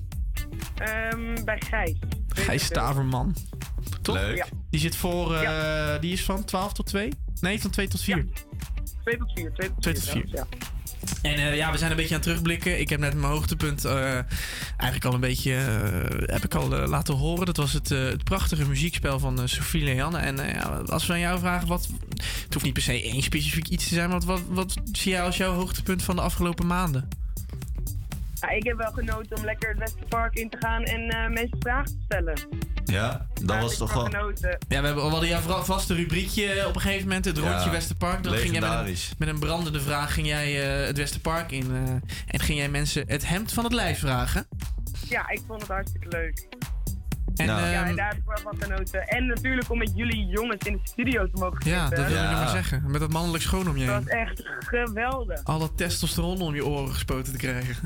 Ehm, bij Gijs. Gijs Staverman. Toch? Leuk. Ja. Die zit voor, eh, die is van 12 tot 2? Nee, van 2 tot 4. 2 tot 4. 2 tot 2 4. tot 4. Ja. En eh, ja, we zijn een beetje aan het terugblikken. Ik heb net mijn hoogtepunt eh, eigenlijk al een beetje heb ik al laten horen. Dat was het, eh, het prachtige muziekspel van Sophie Leanne. En eh, ja, als we aan jou vragen, wat, het hoeft niet per se één specifiek iets te zijn. Maar wat, wat, wat zie jij als jouw hoogtepunt van de afgelopen maanden? Ja, ik heb wel genoten om lekker het Westerpark in te gaan en eh, mensen vragen te stellen. Ja, dat was heb toch wel... genoten. Ja, we, hebben, we hadden jouw vaste rubriekje op een gegeven moment, het rondje Ja, Westerpark. Dan ging jij met een, met een brandende vraag ging jij eh, het Westerpark in. eh, en ging jij mensen het hemd van het lijf vragen. Ja, ik vond het hartstikke leuk. En, Ja. ja, ehm, en daar heb ik wel van genoten. En natuurlijk om met jullie jongens in de studio te mogen ja, zitten. dat wil ik Ja. nog maar zeggen. Met dat mannelijk schoon om je Dat heen. was echt geweldig. Al dat testosteron om je oren gespoten te krijgen. <laughs>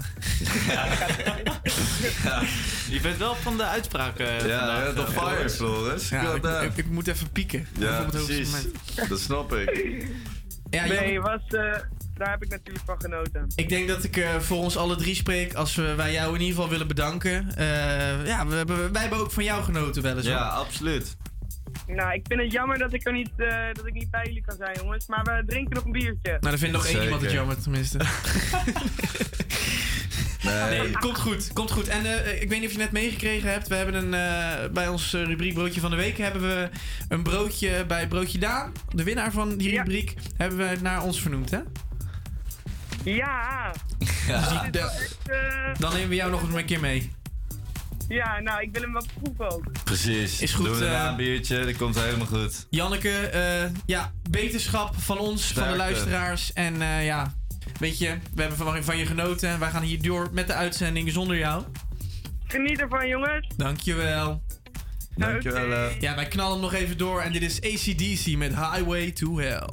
Je bent wel van de uitspraak eh Ja, vandaag, ja, de eh, fire, Floris. Ja, ik, ik, ik moet even pieken. Ja, op het hoogste precies. moment. Dat snap ik. Ja, nee, was, eh, daar heb ik natuurlijk van genoten. Ik denk dat ik eh, voor ons alle drie spreek als we, wij jou in ieder geval willen bedanken. Eh, ja, we hebben, wij hebben ook van jou genoten wel eens. Ja, hoor. absoluut. Nou, ik vind het jammer dat ik er niet, eh, dat ik niet bij jullie kan zijn, jongens. Maar we drinken nog een biertje. Nou, dan vindt nog één iemand het jammer, tenminste. <laughs> Nee, komt goed, komt goed. En eh, ik weet niet of je net meegekregen hebt. We hebben een, eh, bij ons eh, rubriek Broodje van de Week hebben we een broodje bij Broodje Daan. De winnaar van die rubriek hebben we naar ons vernoemd, hè? Ja. Ja. Dus Dan nemen we jou nog eens een keer mee. ja, nou, ik wil hem wel proeven ook. Precies. Is goed, Doen we eh, daarna een biertje, dat komt helemaal goed. Janneke, eh, ja, beterschap van ons, van de luisteraars. En eh, ja, weet je, we hebben van, van je genoten. Wij gaan hier door met de uitzending zonder jou. Geniet ervan, jongens. Dankjewel. Dankjewel. eh. Ja, wij knallen hem nog even door. En dit is ACDC met Highway to Hell.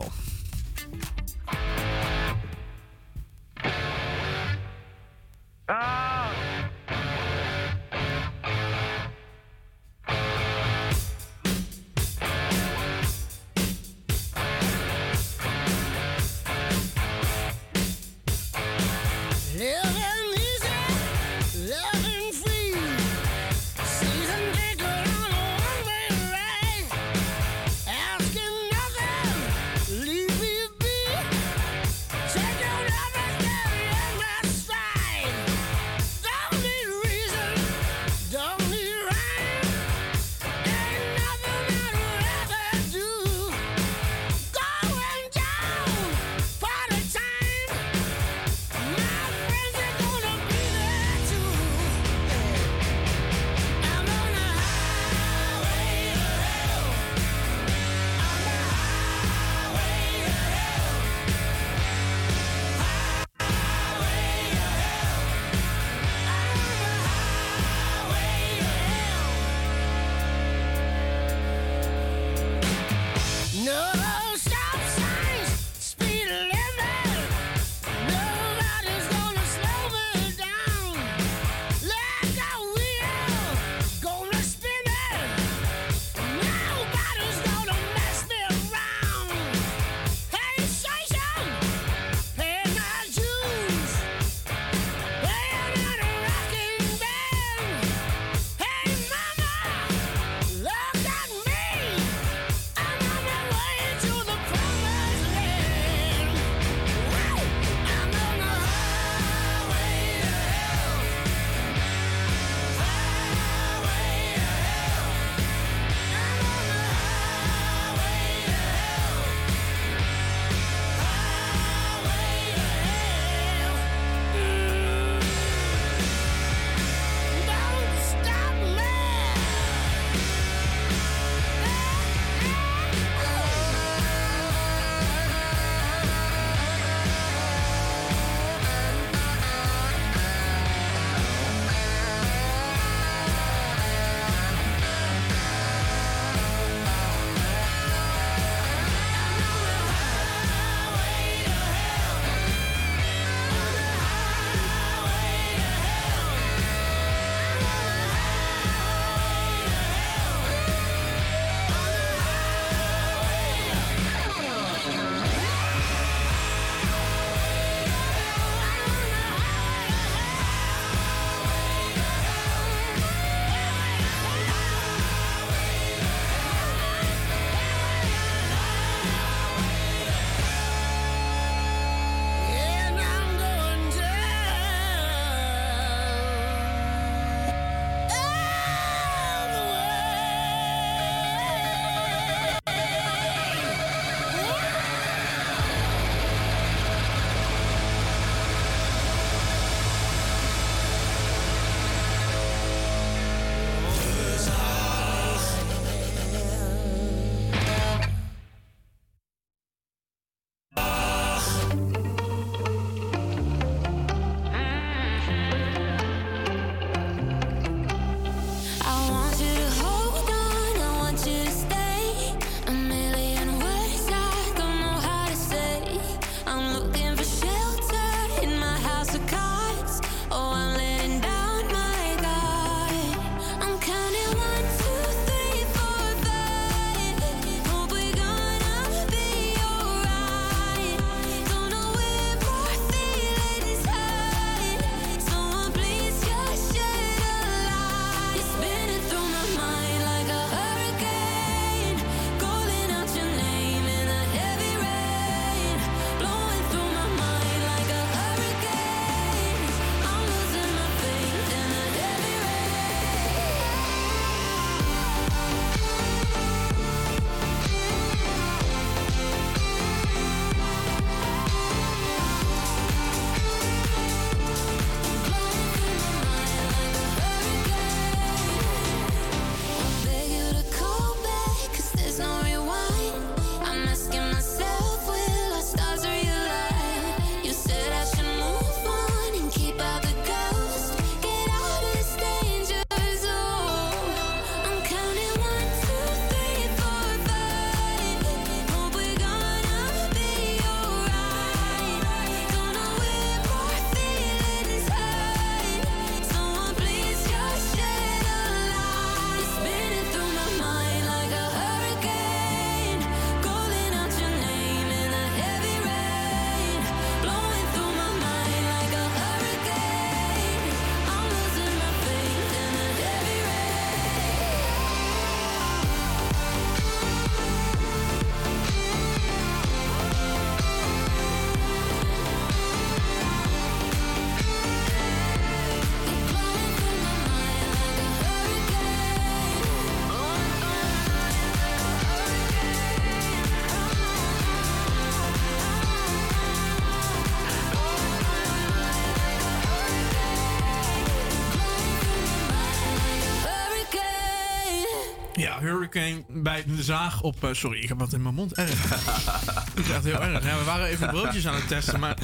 Cane bij de zaag op... eh, sorry, ik heb wat in mijn mond. Erg. <laughs> Het is echt heel erg. Ja, we waren even broodjes aan het testen, maar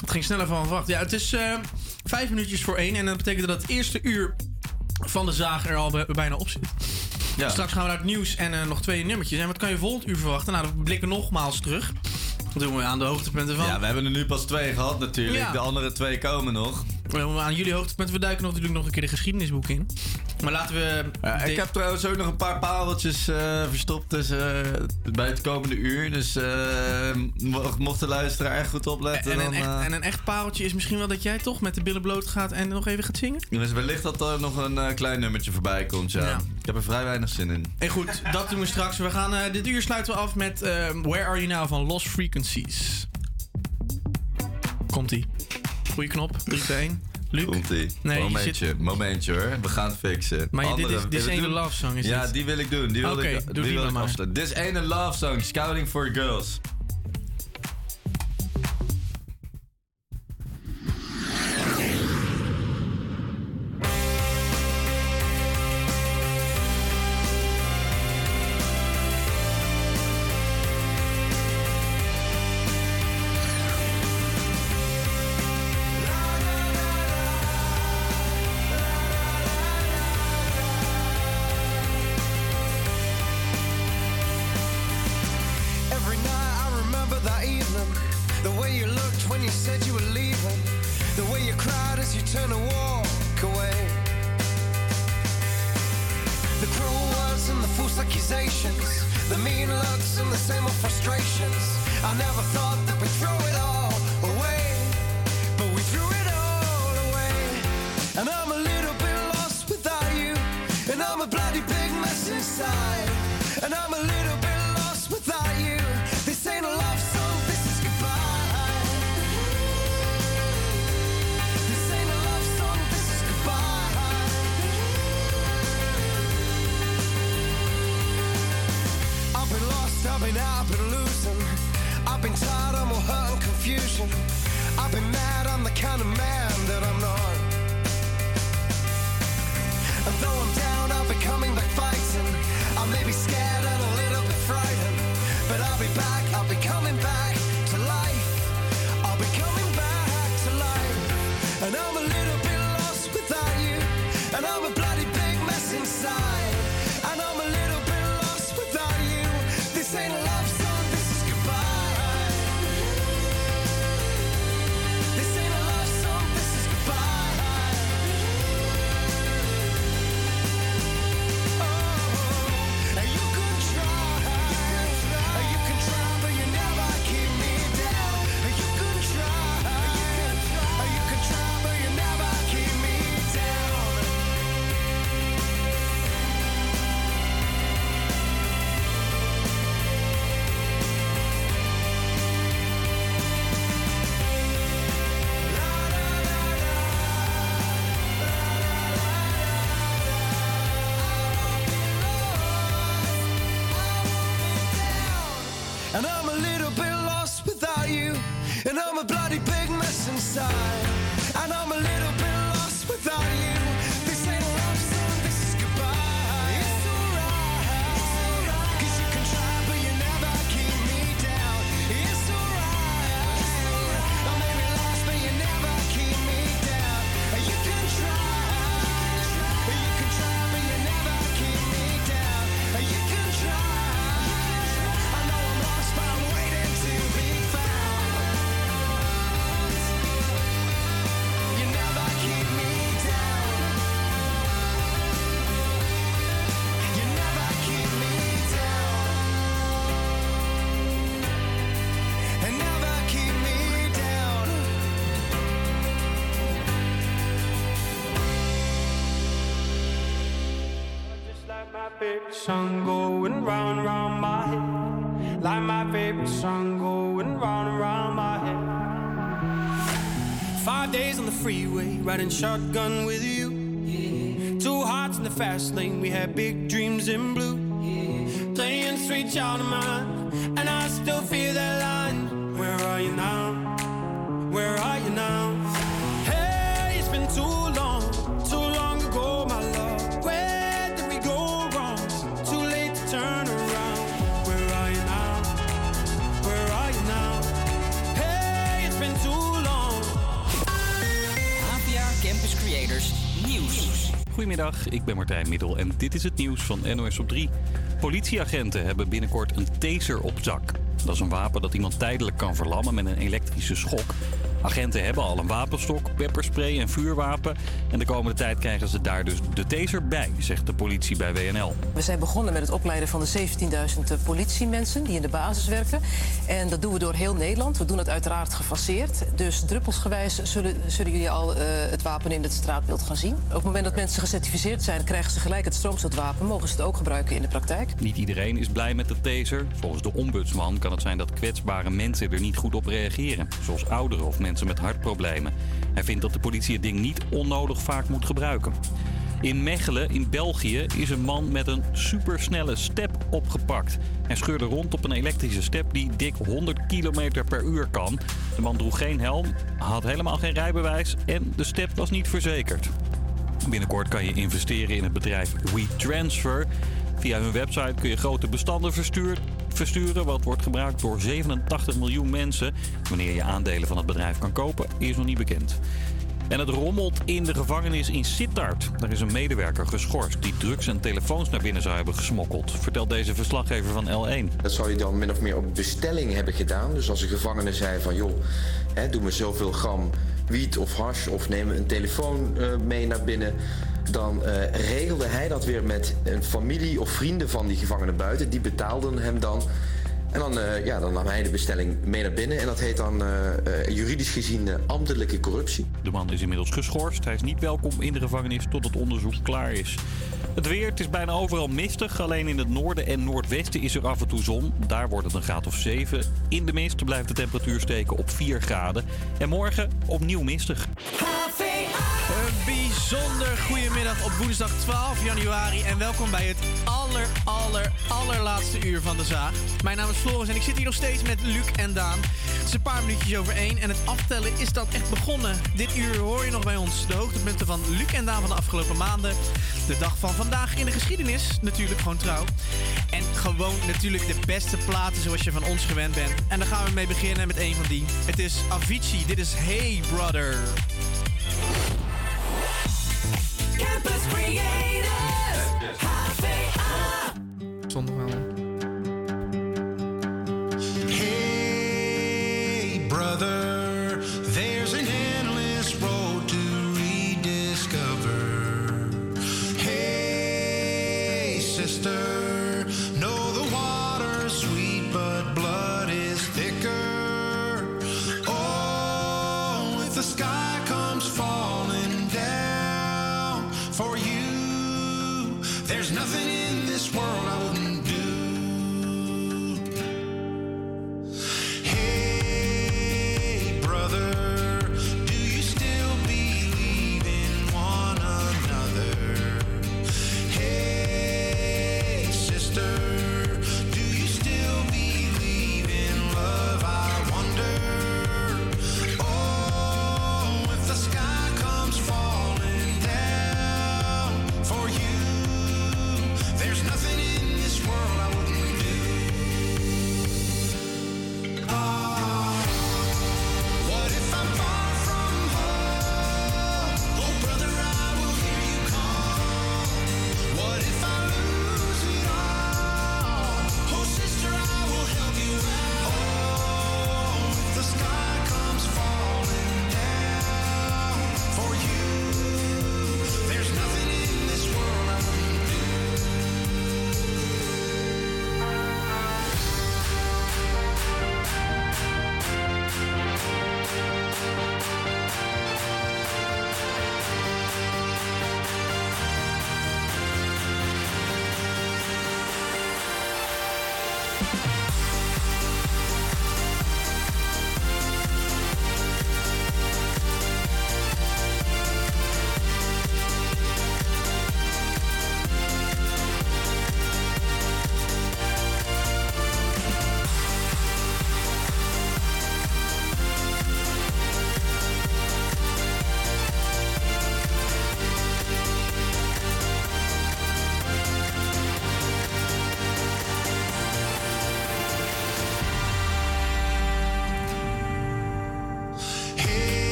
het ging sneller van verwacht. Ja, het is eh, vijf minuutjes voor één. En dat betekent dat het eerste uur van de zaag er al bij- bijna op zit. Ja. Straks gaan we naar het nieuws en eh, nog twee nummertjes. En wat kan je volgend uur verwachten? Nou, we blikken nogmaals terug. Dat doen we aan de hoogtepunten van. Ja, we hebben er nu pas twee gehad natuurlijk. Ja. De andere twee komen nog. Aan jullie hoogtepunten. We duiken nog natuurlijk nog een keer de geschiedenisboek in. Maar laten we... Ja, ik heb trouwens ook nog een paar pareltjes eh, verstopt eh, bij het komende uur. Dus eh, mo- mocht de luisteraar echt goed opletten. En een, dan, echt, en een echt pareltje is misschien wel dat jij toch met de billen bloot gaat en nog even gaat zingen? dus wellicht dat er nog een klein nummertje voorbij komt. Ja. Ja. Ik heb er vrij weinig zin in. En goed, dat doen we straks. We gaan, dit uur sluiten we af met eh, Where Are You Now van Lost Frequencies. Komt-ie. Goeie knop. 3, 2, 1. Luc? Komt-ie. Nee, je momentje, momentje hoor. We gaan het fixen. Maar je- dit Andere- is- dit is ene love song, is Ja, dit? die wil ik doen. Die wil Oké, ik, doe die die wil ik maar. Dit is ene love song, Scouting for Girls. Goedemiddag, ik ben Martijn Middel en dit is het nieuws van NOS op 3. Politieagenten hebben binnenkort een taser op zak. Dat is een wapen dat iemand tijdelijk kan verlammen met een elektrische schok. Agenten hebben al een wapenstok, pepperspray en vuurwapen. En de komende tijd krijgen ze daar dus de taser bij, zegt de politie bij WNL. We zijn begonnen met het opleiden van de 17.000 politiemensen die in de basis werken. En dat doen we door heel Nederland. We doen het uiteraard gefaseerd. Dus druppelsgewijs zullen, zullen jullie al eh, het wapen in het straatbeeld gaan zien. Op het moment dat mensen gecertificeerd zijn, krijgen ze gelijk het stroomstootwapen. Mogen ze het ook gebruiken in de praktijk. Niet iedereen is blij met de taser. Volgens de ombudsman kan het zijn dat kwetsbare mensen er niet goed op reageren. Zoals ouderen of mensen met hartproblemen. Hij vindt dat de politie het ding niet onnodig vaak moet gebruiken. In Mechelen, in België, is een man met een supersnelle step opgepakt. Hij scheurde rond op een elektrische step die dik 100 km per uur kan. De man droeg geen helm, had helemaal geen rijbewijs en de step was niet verzekerd. Binnenkort kan je investeren in het bedrijf WeTransfer. Via hun website kun je grote bestanden verstuur- versturen, wat wordt gebruikt door 87 miljoen mensen. Wanneer je aandelen van het bedrijf kan kopen, is nog niet bekend. En het rommelt in de gevangenis in Sittard. Daar is een medewerker geschorst die drugs en telefoons naar binnen zou hebben gesmokkeld. Vertelt deze verslaggever van L1. Dat zou je dan min of meer op bestelling hebben gedaan. Dus als een gevangene zei van joh, hè, doe me zoveel gram wiet of hash of neem een telefoon eh, mee naar binnen. Dan eh, regelde hij dat weer met een familie of vrienden van die gevangene buiten. Die betaalden hem dan. En dan, eh, ja, dan nam hij de bestelling mee naar binnen. En dat heet dan eh, eh, juridisch gezien eh, ambtelijke corruptie. De man is inmiddels geschorst. Hij is niet welkom in de gevangenis tot het onderzoek klaar is. Het weer, het is bijna overal mistig. Alleen in het noorden en noordwesten is er af en toe zon. Daar wordt het een graad of 7. In de mist blijft de temperatuur steken op 4 graden. En morgen opnieuw mistig. Bijzonder goedemiddag op woensdag 12 januari en welkom bij het aller, aller, allerlaatste uur van de zaag. Mijn naam is Floris en ik zit hier nog steeds met Luc en Daan. Het is een paar minuutjes over één en het aftellen is dan echt begonnen. Dit uur hoor je nog bij ons de hoogtepunten van Luc en Daan van de afgelopen maanden. De dag van vandaag in de geschiedenis, natuurlijk gewoon trouw. En gewoon natuurlijk de beste platen zoals je van ons gewend bent. En daar gaan we mee beginnen met een van die. Het is Avicii, dit is Hey Brother. Campus Creators, HVA. Zonder wel. Hey, brother,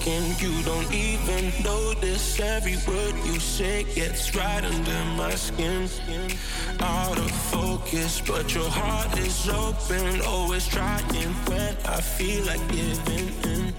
outspoken, you don't even notice every word you say gets right under my skin. Out of focus, but your heart is open, always trying when I feel like giving in.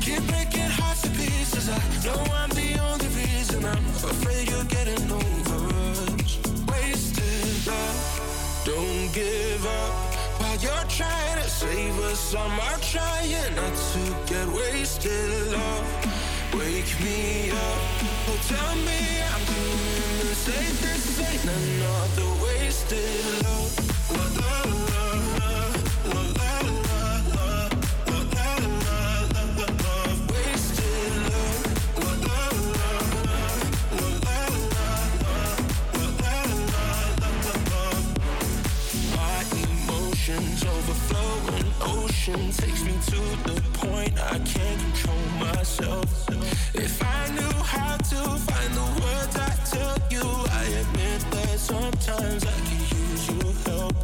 Keep breaking hearts to pieces. I know I'm the only reason. I'm afraid you're getting over us. Wasted love. Don't give up while you're trying to save us. I'm trying not to get wasted. Love, wake me up. Oh, tell me I'm doing the. This ain't another wasted love. Takes me to the point I can't control myself. If I knew how to find the words I tell you, I admit that sometimes I can use your help.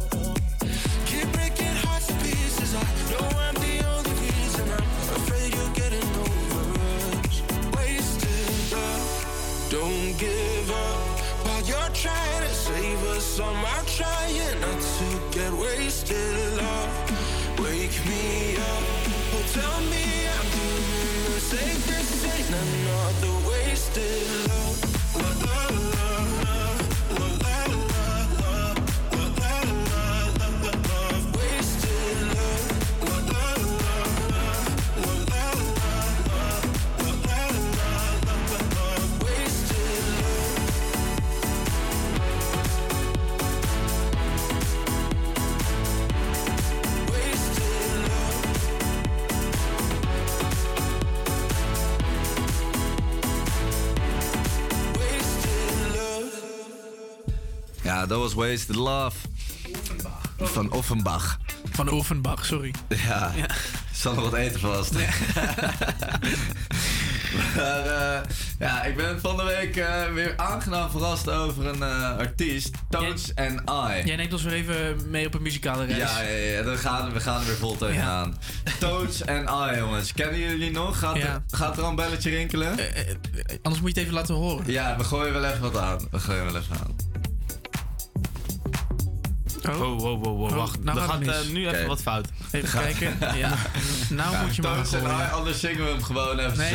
Keep breaking hearts to pieces. I know I'm the only reason. I'm afraid you're getting over us. Wasted love. Don't give up while you're trying to save us. I'm out trying not to get wasted. Love, me up. Tell me I'm doing the same. This ain't another wasted was Wasted Love. Van Offenbach. Van Offenbach, sorry. Ja, Ja. zal nog wat eten vast. <laughs> maar eh, ja, ik ben van de week eh, weer aangenaam verrast over een eh, artiest, Tones and I. Jij neemt ons weer even mee op een muzikale reis. Ja, ja, ja dan gaan, we gaan er weer vol tegenaan. Toads and I, jongens. Kennen jullie nog? Gaat, Ja. er, gaat er al een belletje rinkelen? Anders moet je het even laten horen. Ja, we gooien wel even wat aan. We gooien wel even aan. Oh, wow, wow, wow, Oh, wacht. nou er gaat eh, nu even wat fout. Even kijken. <laughs> Ja. Nou moet je maar gooien. I, anders zingen we hem gewoon even. Nee.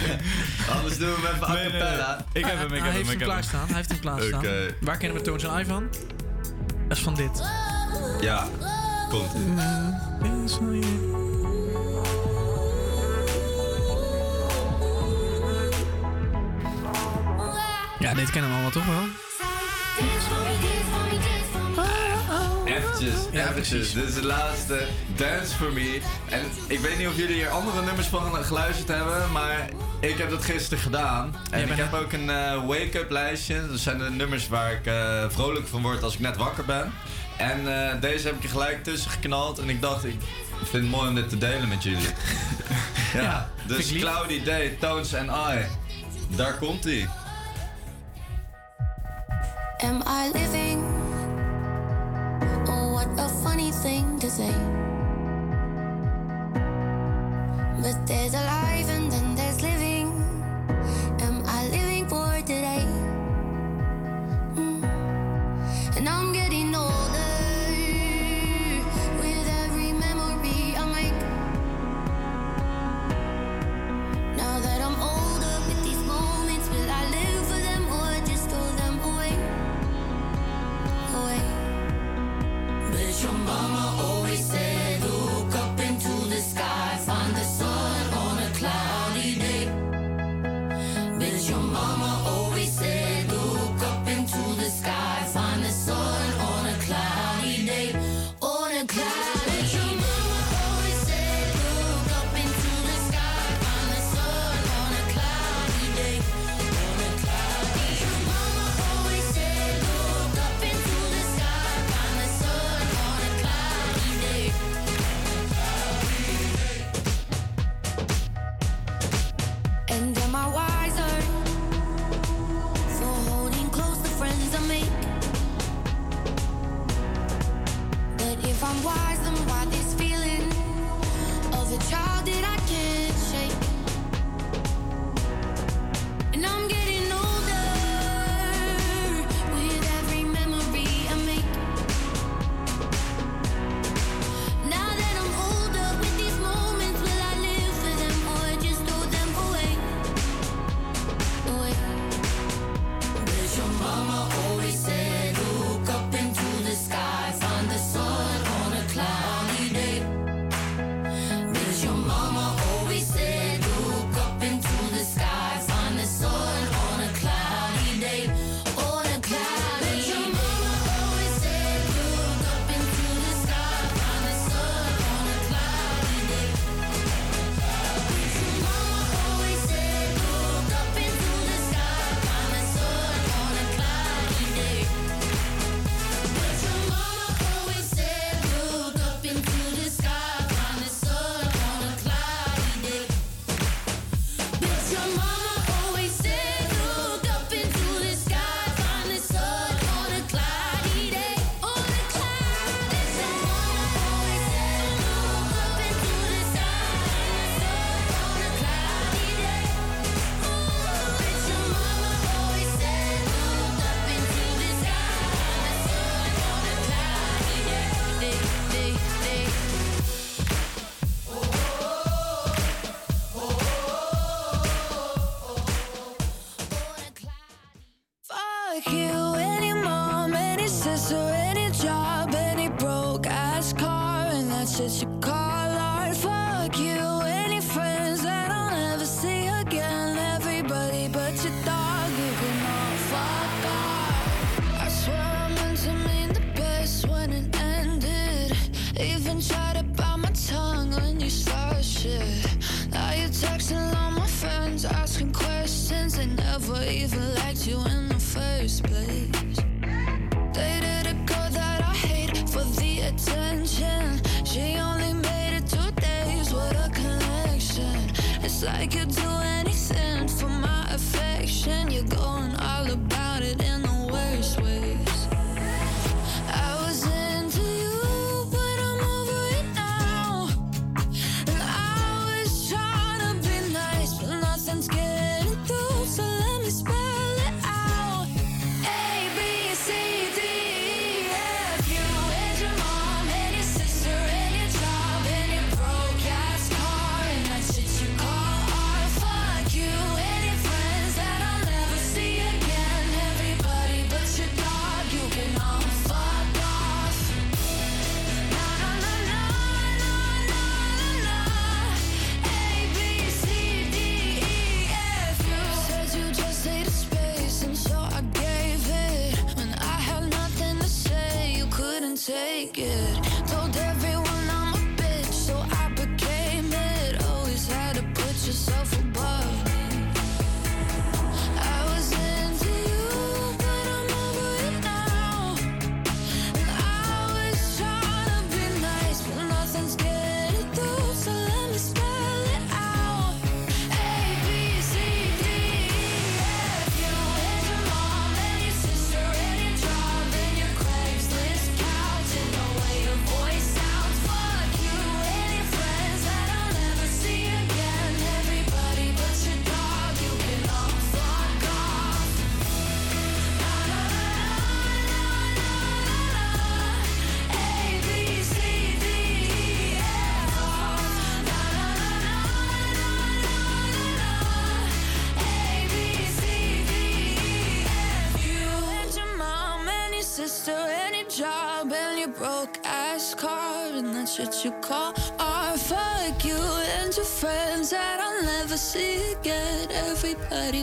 <laughs> anders doen we hem even a Nee, nee, nee. cappella. Ik heb hem, ik Hij heb heeft hem, hem ik heb hem. klaarstaan. Hij heeft hem klaarstaan. Oké. Waar kennen we Toons en I van? Dat is van dit. Ja, komt Ja, dit kennen we allemaal toch wel? Eventjes, Ja, eventjes. Dit is de laatste Dance For Me. En ik weet niet of jullie hier andere nummers van geluisterd hebben, maar ik heb dat gisteren gedaan. En ik heb ook een eh, wake-up lijstje. Dat zijn de nummers waar ik eh, vrolijk van word als ik net wakker ben. En eh, deze heb ik er gelijk tussen geknald. En ik dacht, ik vind het mooi om dit te delen met jullie. <laughs> ja, dus. Cloudy Day, Tones and I. Daar komt hij. Am I living? What a funny thing to say. But there's a life and then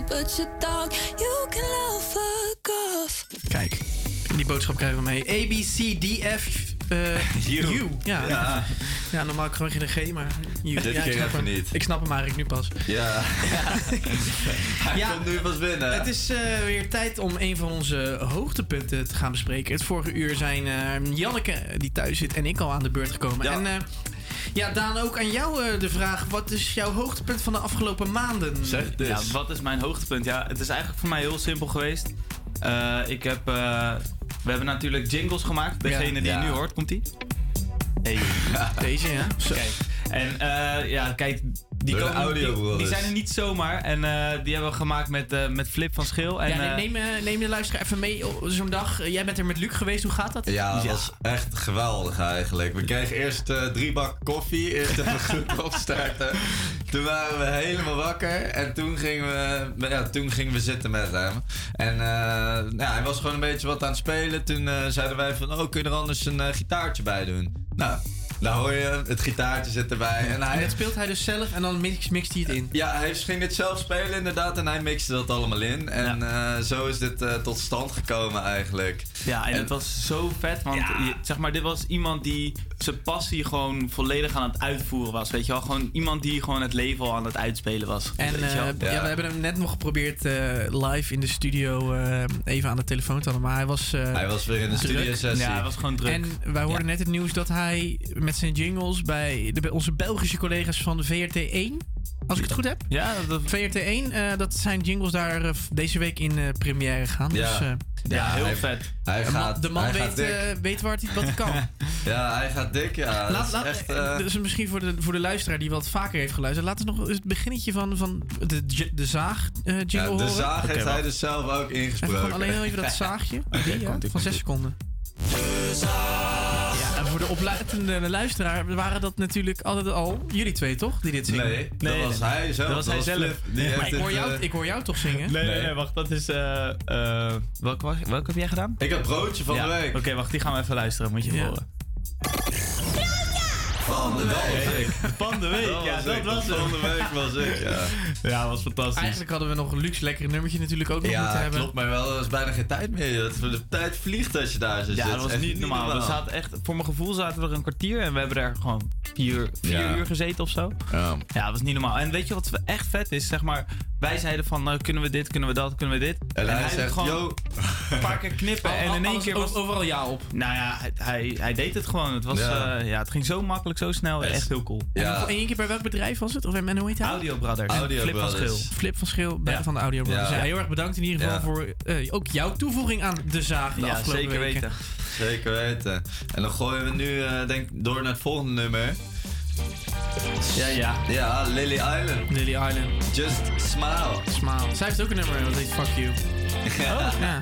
but your dog, you can all fuck off. Kijk, die boodschap krijgen we mee. A, B, C, D, F. eh, <laughs> You. U. Ja. Ja. ja. normaal gewoon geen G, maar U. Dit ja, ik snap hem. niet. Ik snap hem eigenlijk nu pas. Ja. <laughs> Hij Ja. komt nu pas binnen. Het is eh, weer tijd om een van onze hoogtepunten te gaan bespreken. Het vorige uur zijn eh, Janneke, die thuis zit, en ik al aan de beurt gekomen. En eh, ja, Daan, ook aan jou eh, de vraag. Wat is jouw hoogtepunt van de afgelopen maanden? Ja, wat is mijn hoogtepunt? Ja, het is eigenlijk voor mij heel simpel geweest. Eh, ik heb, eh, we hebben natuurlijk jingles gemaakt. Degene Ja. die Ja. je nu hoort, komt die? Hey. <laughs> Deze, ja. Zo. Kijk. En eh, ja, kijk, die, komen, die, zijn er niet zomaar. En eh, die hebben we gemaakt met, eh, met Flip van Schil. En, ja, eh, neem, neem, neem de luisteraar even mee zo'n dag. Jij bent er met Luc geweest, hoe gaat dat? Ja, dat was echt geweldig eigenlijk. We kregen eerst eh, drie bak koffie, eerst even goed <laughs> opstarten. Toen waren we helemaal wakker en toen gingen we, ja, toen gingen we zitten met hem. En eh, ja, hij was gewoon een beetje wat aan het spelen. Toen zeiden wij van, oh, kun je er anders een gitaartje bij doen? Nou, daar hoor je het gitaartje zit erbij. En hij, En dat speelt hij dus zelf en dan mix, mixt hij het in. ja, hij ging dit zelf spelen inderdaad en hij mixte dat allemaal in. En eh, zo is dit eh, tot stand gekomen eigenlijk. Ja, en, het was zo vet, want je- zeg maar, dit was iemand die zijn passie gewoon volledig aan het uitvoeren was. Weet je wel, gewoon iemand die gewoon het leven al aan het uitspelen was. En eh, ja. we hebben hem net nog geprobeerd eh, live in de studio eh, even aan de telefoon te hadden. Maar hij was. eh, Hij was weer in een druk. studiosessie. Ja, hij was gewoon druk. En wij hoorden net het nieuws dat hij met zijn jingles bij de, bij onze Belgische collega's van de VRT1. Als ik het goed heb. Ja, dat... VRT1, eh, dat zijn jingles daar eh, deze week in eh, première gaan. Ja. Dus, eh, Ja, heel hij- vet. Hij de man, gaat, de man hij weet, gaat dik. weet waar hij, wat hij kan. <laughs> ja, hij gaat dik, ja. Dat Laat, echt, dus misschien voor de, voor de luisteraar die wat vaker heeft geluisterd. Laten we nog het beginnetje van, van de, de zaag eh, jingle ja, de horen. zaag heeft hij dus zelf ook ingesproken. gewoon alleen even dat <laughs> zaagje. Die, ja, van zes seconden. Ja, en voor de oplettende luisteraar waren dat natuurlijk altijd al jullie twee, toch? Die dit zingen? Nee, dat was hij zelf. Dat was hij zelf. Flip. Maar ik hoor, jou, eh, ik hoor jou toch zingen? Nee, nee, Nee. wacht, dat is. eh eh welke, was- welke heb jij gedaan? Ik heb broodje van Ja, de week. Oké, wacht, die gaan we even luisteren, moet je Ja. horen. Van de week. Van de week, ja, was dat was het. Van de week was ik, ja. <laughs> Ja, dat was fantastisch. Eigenlijk hadden we nog een luxe lekker nummertje natuurlijk ook nog moeten Ja, hebben. klopt, maar wel, er is bijna geen tijd meer. De tijd vliegt als je daar zit. Ja, dat was niet normaal. We zaten echt, voor mijn gevoel zaten we er een kwartier en we hebben er gewoon vier, vier Ja. uur gezeten of zo. Ja. Ja, dat was niet normaal. En weet je wat echt vet is? Zeg maar, wij zeiden van, nou, kunnen we dit, kunnen we dat, kunnen we dit. En hij zegt, gewoon yo. een paar keer knippen Al- <laughs> en in één keer was... overal ja op. Nou ja, hij, hij, hij deed het gewoon. Het, was, Ja. ja. ja, het ging zo makkelijk, zo snel. Echt heel cool. En nog één keer bij welk bedrijf was het? Of en hoe heet hij? Audio Brothers. Audio Flip van. Schil. Flip van Schil bij, Ja. van de Audio Brothers. Ja. Ja, heel erg bedankt in ieder geval Ja. voor eh, ook jouw toevoeging aan de zaag de Ja, afgelopen zeker weken. weten. Zeker weten. En dan gooien we nu eh, denk ik door naar het volgende nummer. Ja, ja. Ja, Lily Island. Lily Island. Just smile. Smile. Zij heeft ook een nummer dat heet Fuck You. <laughs> Oh, ja.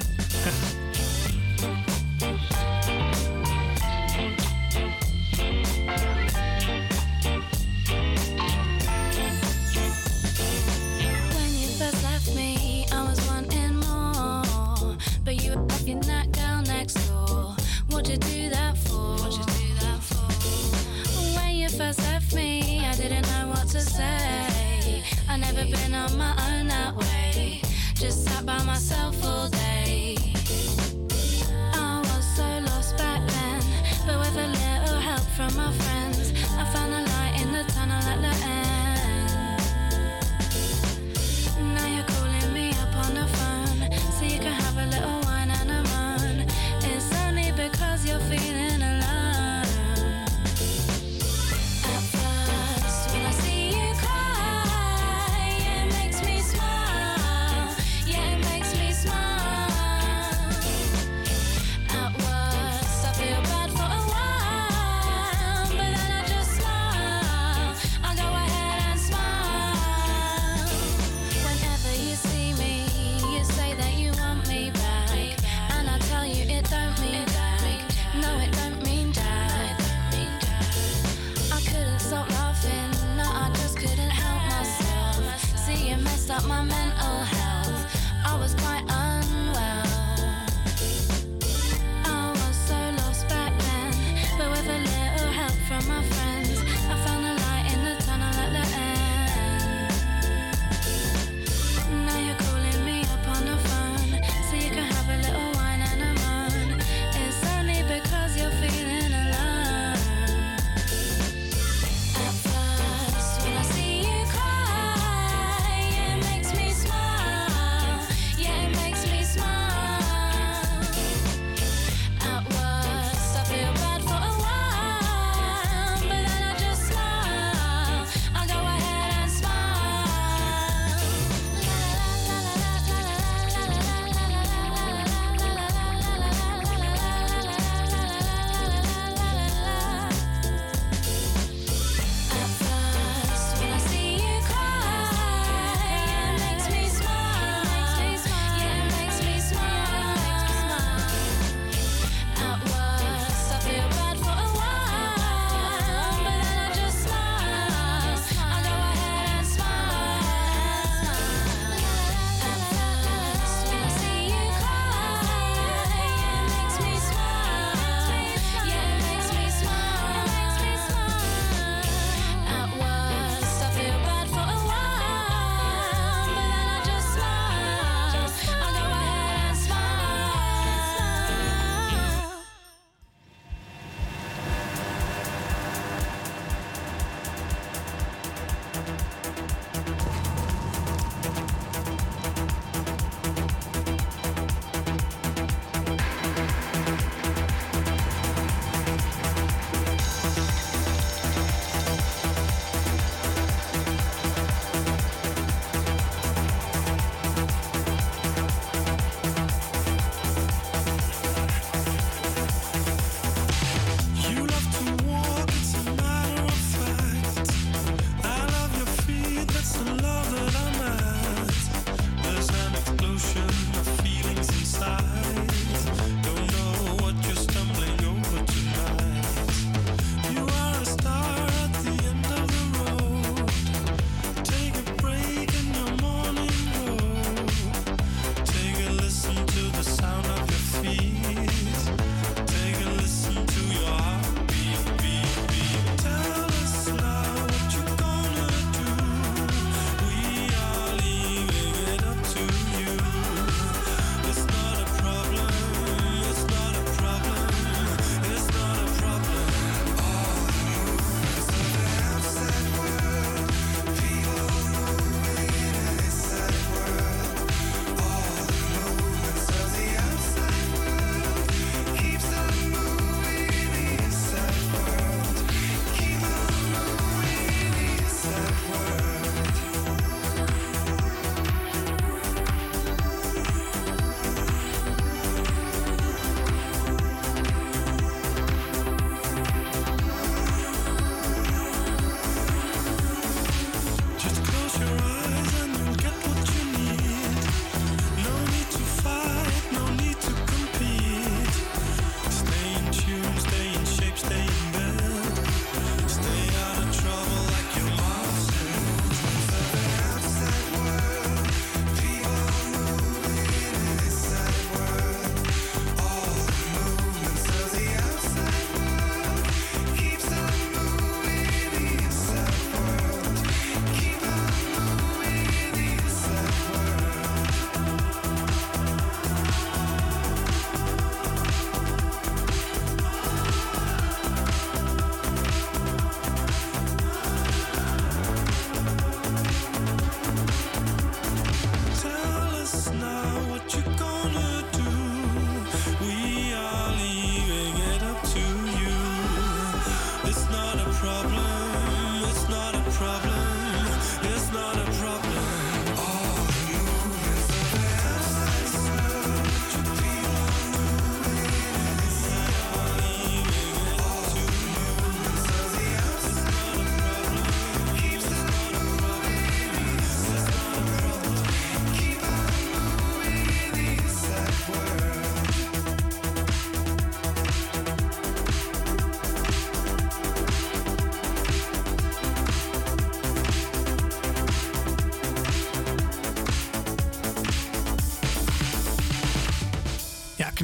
I never been on my own that way. Just sat by myself all day. I was so lost back then, but with a little help from my friends, I found a light in the tunnel at the end. Now you're calling me up on the phone So you can have a little wine and a moan It's only because you're feeling you messed up my mental health.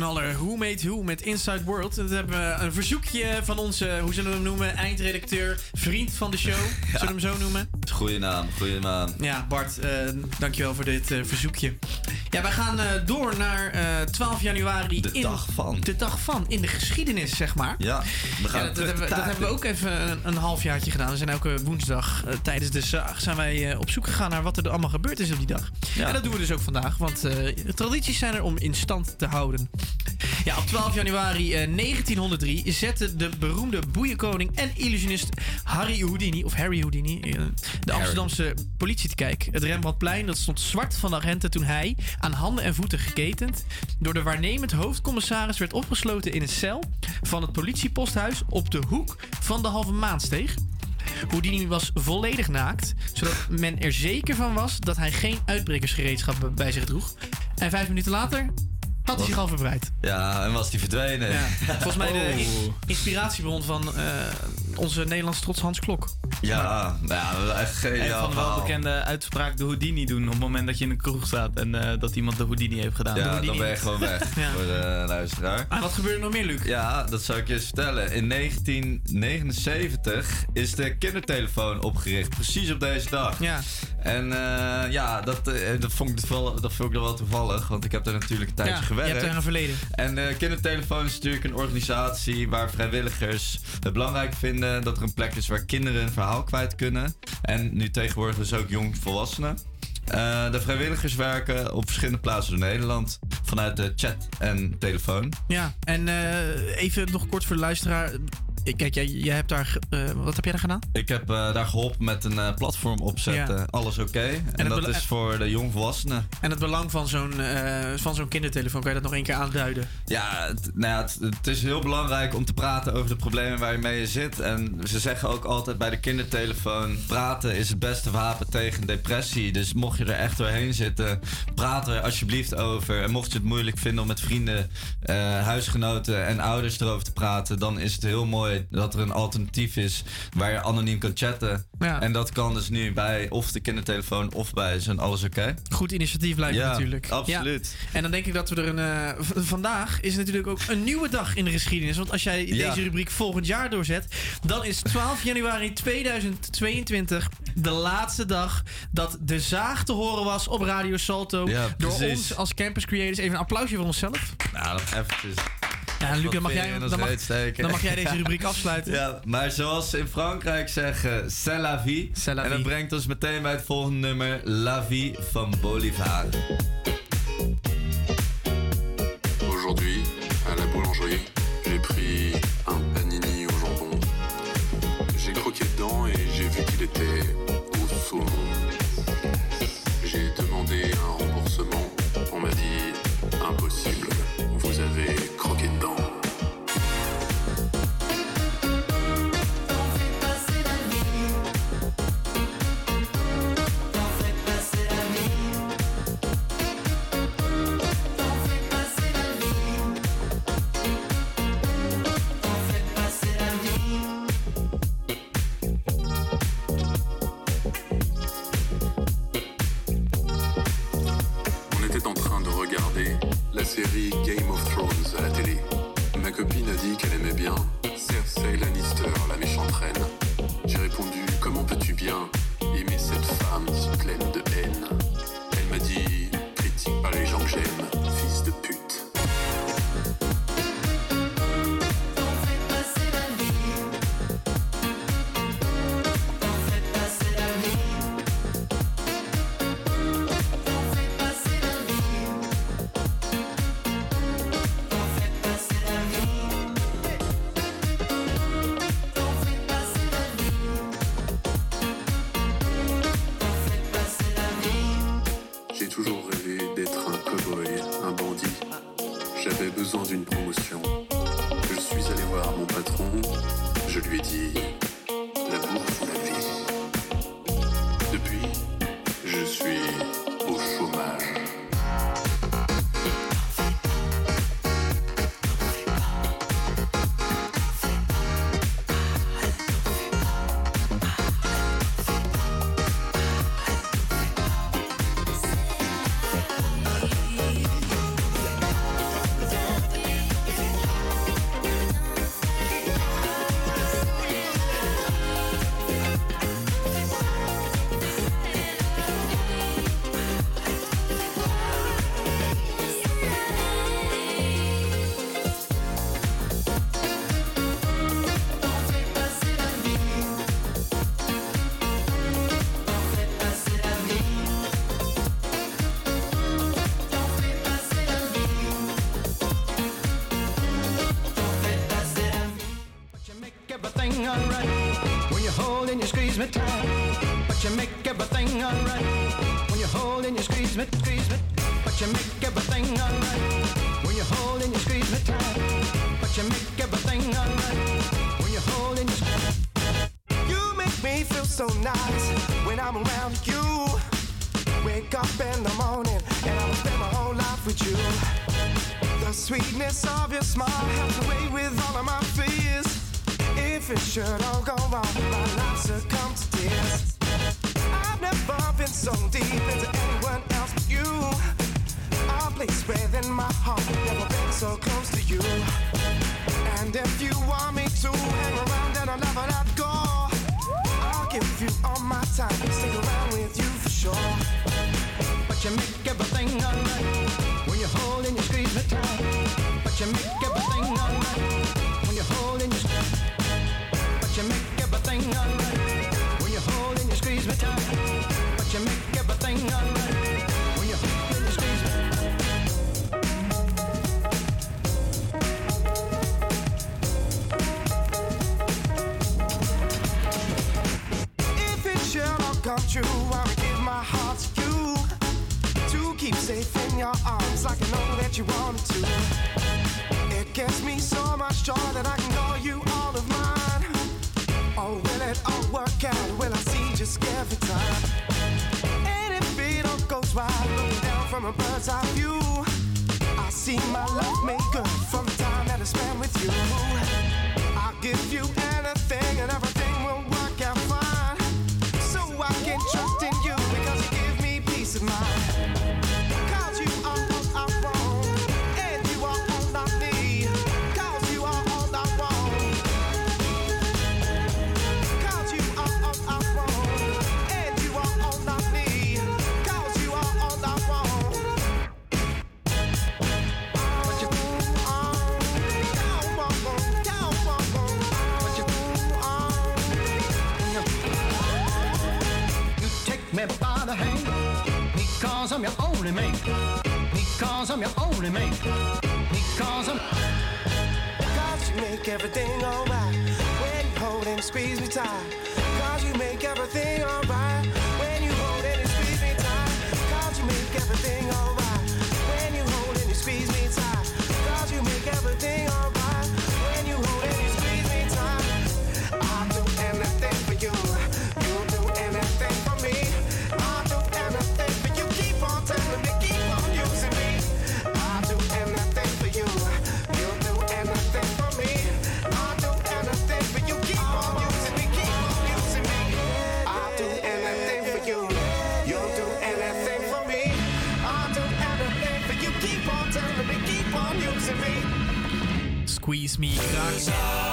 Knaller Who Made Who met Inside World. Dat hebben we een verzoekje van onze, hoe zullen we hem noemen, eindredacteur, vriend van de show. <laughs> Zullen we hem zo noemen? Goeie naam, goeie naam. Ja, Bart, eh, dankjewel voor dit eh, verzoekje. Ja, wij gaan eh, door naar eh, 12 januari. De in, dag van. De dag van, in de geschiedenis, zeg maar. Ja, we gaan Ja, dat, hebben, dat hebben we ook even een, een halfjaartje gedaan. We zijn elke woensdag tijdens de zaag zijn wij op zoek gegaan naar wat er allemaal gebeurd is op die dag. En dat doen we dus ook vandaag, want de tradities zijn er om in stand te houden. Ja, op 12 januari eh, 1903 zette de beroemde boeienkoning en illusionist Harry Houdini, of Harry Houdini, de Amsterdamse politie te kijken. Het Rembrandtplein dat stond zwart van de agenten toen hij, aan handen en voeten geketend, door de waarnemend hoofdcommissaris werd opgesloten in een cel van het politieposthuis op de hoek van de Halve Maansteeg. Houdini was volledig naakt, zodat men er zeker van was dat hij geen uitbrekersgereedschap bij zich droeg. En vijf minuten later had hij zich al verbreid. Ja, en was die verdwenen. Ja. <laughs> Volgens mij de Oh. in- inspiratiebron van eh, onze Nederlandse trots Hans Klok. Ja, ja, echt En geniaal van de welbekende uitspraak de Houdini doen op het moment dat je in een kroeg staat en eh, dat iemand de Houdini heeft gedaan. Ja, dan ben je gewoon weg <laughs> Ja. voor de luisteraar. Ah, wat gebeurde er nog meer, Luc? Ja, dat zou ik je eens vertellen. In 1979 is de kindertelefoon opgericht, precies op deze dag. Ja. En eh, ja, dat, eh, dat, vond ik wel, dat vond ik wel toevallig, want ik heb daar natuurlijk een tijdje Ja, je gewerkt. hebt daar een verleden. En de kindertelefoon is natuurlijk een organisatie waar vrijwilligers het belangrijk vinden dat er een plek is waar kinderen een verhaal kwijt kunnen. En nu tegenwoordig dus ook jongvolwassenen. Eh de vrijwilligers werken op verschillende plaatsen in Nederland vanuit de chat en telefoon. Ja, en eh, even nog kort voor de luisteraar. Kijk, jij, jij hebt daar. eh, wat heb jij daar gedaan? Ik heb eh, daar geholpen met een eh, platform opzetten. Ja. Alles oké. En, dat is voor de jongvolwassenen. En het belang van zo'n van zo'n kindertelefoon, kan je dat nog één keer aanduiden? Ja, het, nou ja het, het is heel belangrijk om te praten over de problemen waar je mee zit. En ze zeggen ook altijd bij de kindertelefoon: praten is het beste wapen tegen depressie. Dus mocht je er echt doorheen zitten, praat er alsjeblieft over. En mocht je het moeilijk vinden om met vrienden, huisgenoten en ouders erover te praten, dan is het heel mooi dat er een alternatief is waar je anoniem kan chatten. Ja. En dat kan dus nu bij of de kindertelefoon of bij zijn alles oké. Goed initiatief lijkt me Ja, natuurlijk. absoluut. Ja. En dan denk ik dat we er een. eh, vandaag is natuurlijk ook een nieuwe dag in de geschiedenis. Want als jij deze rubriek volgend jaar doorzet, dan is 12 januari 2022 de laatste dag dat de zaag te horen was op Radio Salto. Door ons als Campus Creators. Even een applausje voor onszelf. Nou, eventjes. Ja, Luc, dan mag, jij, dan, mag, dan jij deze rubriek <laughs> afsluiten. Ja, maar zoals ze in Frankrijk zeggen, c'est la vie. C'est la en dat vie. brengt ons meteen bij het volgende nummer, La vie van Bolivar. Aujourd'hui, à la boulangerie, j'ai pris un panini au jambon. J'ai croqué dedans et j'ai vu qu'il était au saumon. Alright. When you hold and you squeeze me, squeeze me. But you make everything alright. When you hold and you squeeze me tight. But you make everything alright. When you hold and you squeeze You make me feel so nice when I'm around you. Wake up in the morning and I'll spend my whole life with you. The sweetness of your smile helps away with all of my fears. If it should all go wrong, my life succumb my heart, never been so close so much joy that I I'm your only mate. Because I'm your only mate. Because I'm. Cause you make everything alright when you hold and squeeze me tight. Cause you make everything alright when you hold and you squeeze me tight. Cause you make everything alright when you hold and you squeeze me tight. Cause you make everything alright me, kraak. Die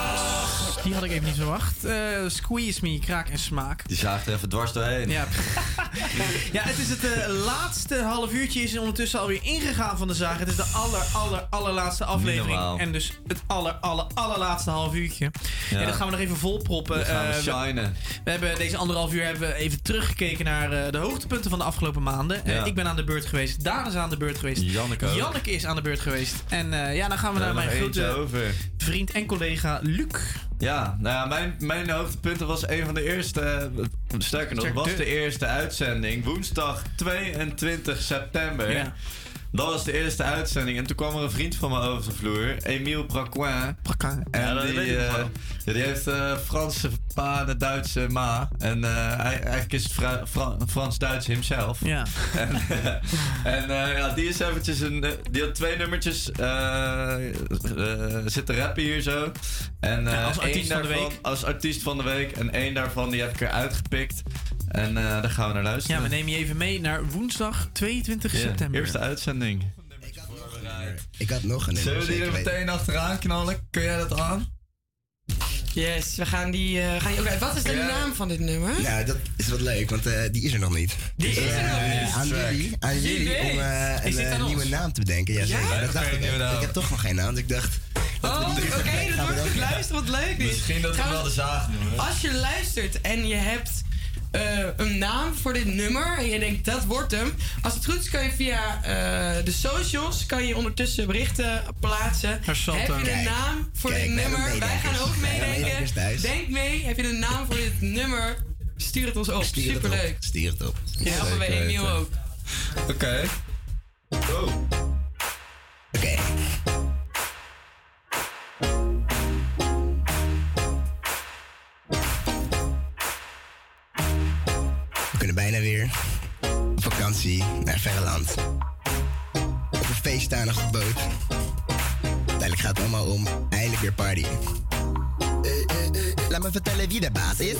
had ik even niet verwacht. Eh, squeeze me, kraak en smaak. Die zaagt er even dwars doorheen. Ja, <laughs> ja het is het eh, laatste half uurtje is ondertussen alweer ingegaan van de zaag. Het is de aller, aller, allerlaatste aflevering. En dus het aller, aller, allerlaatste half uurtje. Ja. En dat gaan we nog even volproppen. Dan gaan we Eh, shinen. we hebben deze anderhalf uur hebben we even teruggekeken naar de hoogtepunten van de afgelopen maanden. Ja. ik ben aan de beurt geweest. Daan is aan de beurt geweest. Janneke ook. Janneke is aan de beurt geweest. En ja, dan gaan we naar mijn grote vriend en collega Luc. Ja, nou ja, mijn, mijn hoogtepunten was een van de eerste. eh, Sterker nog, was de- de eerste uitzending. Woensdag 22 september. Ja. Dat was de eerste uitzending. En toen kwam er een vriend van me over de vloer, Emile Braquin. En Ja, dat die, weet ik nog eh, ja, die heeft eh, Franse pa en een Duitse ma. En eh, hij, eigenlijk is het Fra- Fra- Frans-Duits himself. Ja. En, <laughs> en eh, ja, die is eventjes een. eh, Die had twee nummertjes eh, eh, zitten rappen hier zo. En, eh, als artiest één van de daarvan- week. Als artiest van de week. En één daarvan die heb ik eruit gepikt. En eh, daar gaan we naar luisteren. Ja, we nemen je even mee naar woensdag 22 Ja, september. Eerste uitzending. Ik had nog een Zullen we die er meteen achteraan knallen? Kun jij dat aan? Yes, we gaan die, eh, gaan die ook uit. Wat is de Ja. naam van dit nummer? Ja, dat is wat leuk, want eh, die is er nog niet. Die is er nog niet. Aan jullie, aan jullie om eh, een ons? nieuwe naam te bedenken. Ja, zeker. Ja? Dat dacht ik. nieuwe naam. Ik heb toch nog geen naam, dus ik dacht... Oh, oké, dat wordt goed luisteren, wat leuk is. Misschien dat we wel de zaag noemen. Als je luistert en je hebt eh, een naam voor dit nummer en je denkt dat wordt hem. Als het goed is kan je via eh, de socials kan je ondertussen berichten plaatsen. Heb je een naam voor kijk, dit wij nummer? Wij gaan ook Wij meedenken. Denk mee, heb je een naam voor dit nummer? Stuur het ons op. Stuur het Superleuk. op. Stuur het op. Ja, helpen we Zeker Emiel ook. Oké. Oh. Oké. Naar verre land. Op een feest staan nog op de boot. Uiteindelijk gaat het allemaal om eindelijk weer party. Eh, eh, eh, Laat me vertellen wie de baas is.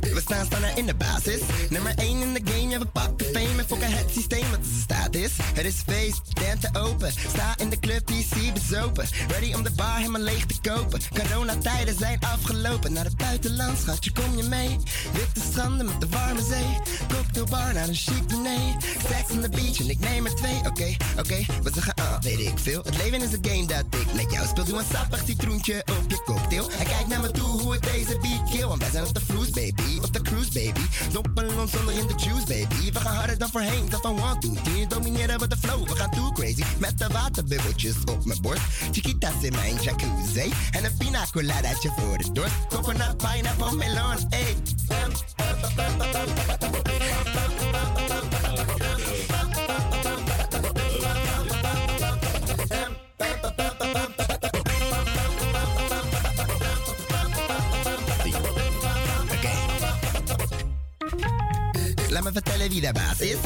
We staan staan in de basis. Nummer 1 in de game, ja we pakken fame en fokken het systeem wat de staat is. Het is feest, tenten open. Sta in de club, PC bezopen. Ready om de bar helemaal leeg te kopen. Coronatijden zijn afgelopen. Naar het buitenland, schatje, kom je mee? Witte stranden met de warme zee. Cocktailbar naar een chic diner. Sex on the beach en ik neem er twee. Oké, oké, wat ze gaan aan, weet ik veel. Het leven is een game dat ik met jou speel. Doe een sappig citroentje op je cocktail. En kijk naar me toe hoe ik deze beat kill. Want wij zijn op de vloes, baby. Op de cruise, baby. Dompelen ons zonder in de juice, baby. We gaan harder dan voorheen, dat van one, two, three. Domineren we de flow, we gaan too crazy. Met de waterbubbeltjes op mijn borst. Chiquitas in mijn jacuzzi. En een pina coladaatje voor de dorst. Coconut, pineapple, melon, ey. Laat me vertellen wie de baas is.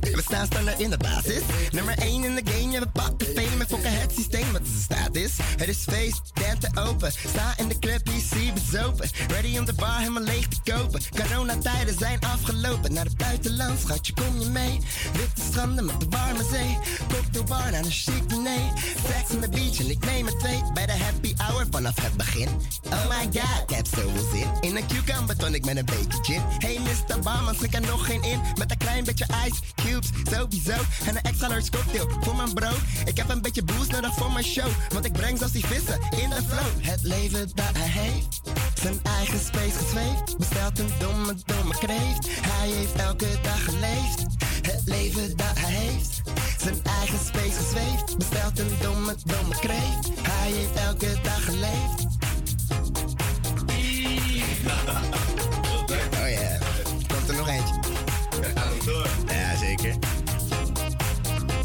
We staan standaard in de basis. Nummer 1 in de game, ja we pakken fame en fokken het systeem de staat is. Het is feest, tenten open. Sta in de club, PC bezopen. Ready om de bar helemaal leeg te kopen. Coronatijden zijn afgelopen. Naar het buitenland, schatje, kom je mee? Witte stranden met de warme zee. Cocktailbar naar een chic diner. Sex on the beach en ik neem er twee. Bij de happy hour vanaf het begin. Oh my god, ik heb zoveel zin. In een cucumber ton ik met een beetje gin. Hey Mr. Barman, slik er nog geen in. Met een klein beetje ice cubes, sowieso. En een extra large cocktail voor mijn bro. Ik heb een beetje boost nodig voor mijn show. Want ik breng zelfs die vissen in de flow. Het leven dat hij heeft. Zijn eigen space gezweefd. Bestelt een domme, domme kreeft. Hij heeft elke dag geleefd. Het leven dat hij heeft. Zijn eigen space gezweefd. Bestelt een domme, domme kreeft. Hij heeft elke dag geleefd. Oh ja, komt er nog eentje. Ja, zeker.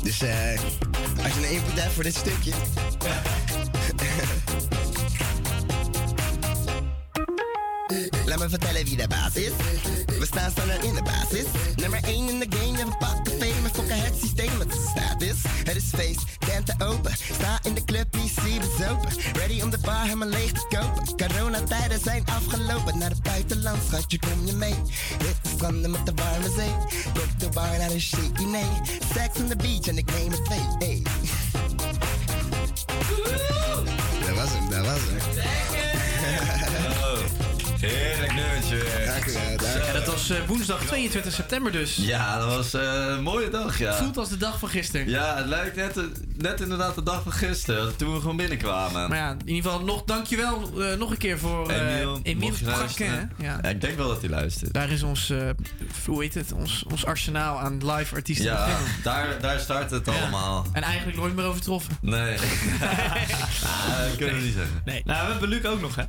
Dus eh, als je een input hebt voor dit stukje. Laat me vertellen wie de baas is. We staan standaard in de basis. Nummer 1 in de game, ja we pakken fame en fokken het systeem wat de staat is. Het is feest, tenten open. Sta in de club, PC bezopen. Ready om de bar helemaal leeg te kopen. Coronatijden zijn afgelopen. Naar het buitenland, schatje, kom je mee? Witte stranden met de warme zee. Cocktailbar naar een chic diner. Sex on the beach en ik neem er twee. Hey. Dat was hem, dat was hem. Heerlijk nummertje weer. Dank wel. dat was eh, woensdag 22 september dus. Ja, dat was eh, een mooie dag, ja. Voelt als de dag van gisteren. Ja, het lijkt net, eh, net inderdaad de dag van gisteren, toen we gewoon binnenkwamen. Maar ja, in ieder geval nog, dankjewel eh nog een keer voor eh Emiel, Emiel mocht je Prakke, luisteren? hè? Ja. Ja, ik denk wel dat hij luistert. Daar is ons, eh, hoe heet het, ons, ons arsenaal aan live artiesten Ja, daar, daar start het allemaal. En eigenlijk nooit meer overtroffen. Nee. <laughs> Ah, dat kunnen we niet zeggen. Nee. Nou, we hebben Luc ook nog, hè?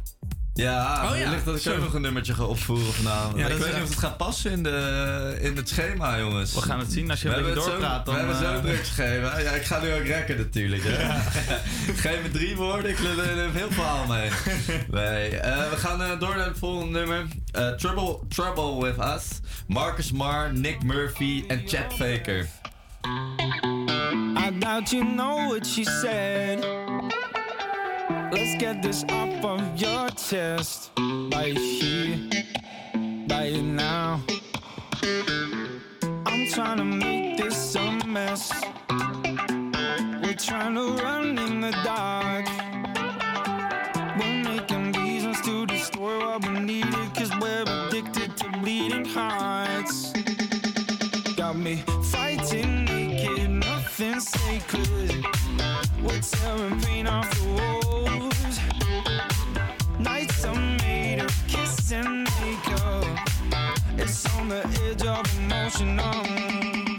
Ja, Oh ja, dat ik zo. ook nog een nummertje ga opvoeren vanavond. Ja, ik weet niet of het gaat passen in, de, in het schema, jongens. We gaan het zien. Als je We een beetje hebben zo- doorpraat, dan... We hebben zo eh, druk gegeven. Ja, ik ga nu ook rekken natuurlijk. Hè. <laughs> Geef me drie woorden, ik er een heel verhaal mee. <laughs> Nee, eh, we gaan eh, door naar het volgende nummer. Eh, Trouble, Trouble With Us. Marcus Marr, Nick Murphy en Chad Faker. I doubt you know what she said. Let's get this off of your chest. Right here, right now. I'm trying to make this a mess. We're trying to run in the dark. We're making reasons to destroy what we needed, cause we're addicted to bleeding hearts. Got me fighting naked, nothing sacred. We're tearing paint off the walls. Nights are made of kiss and makeup. It's on the edge of emotion.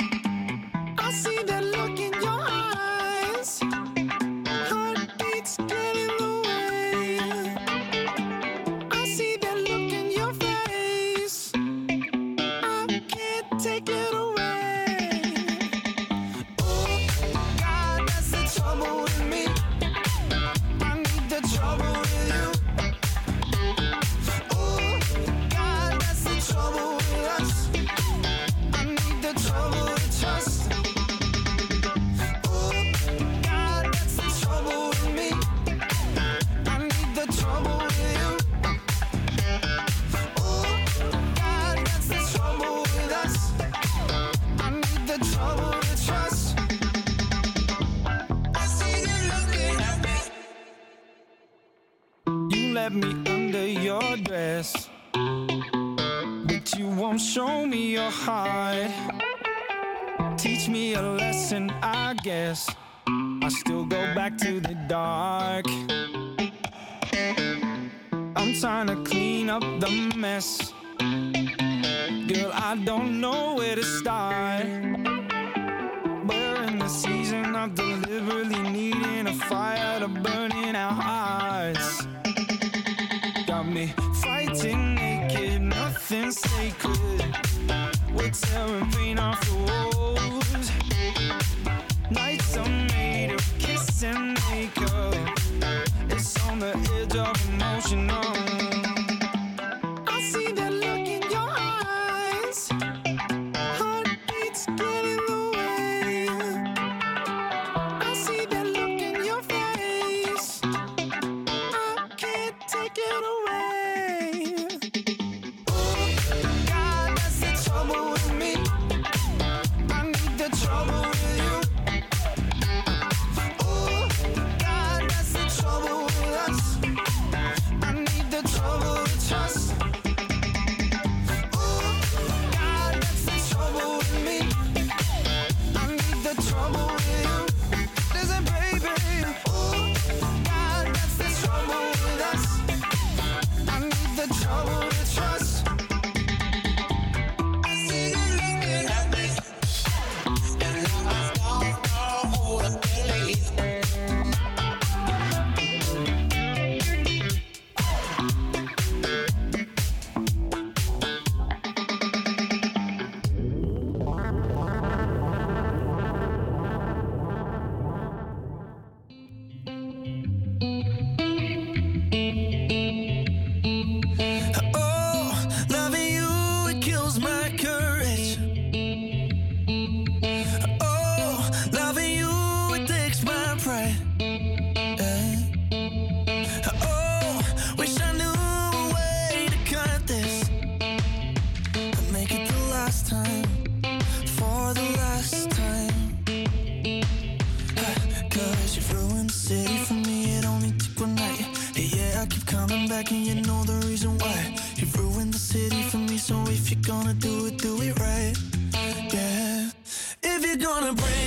Gonna break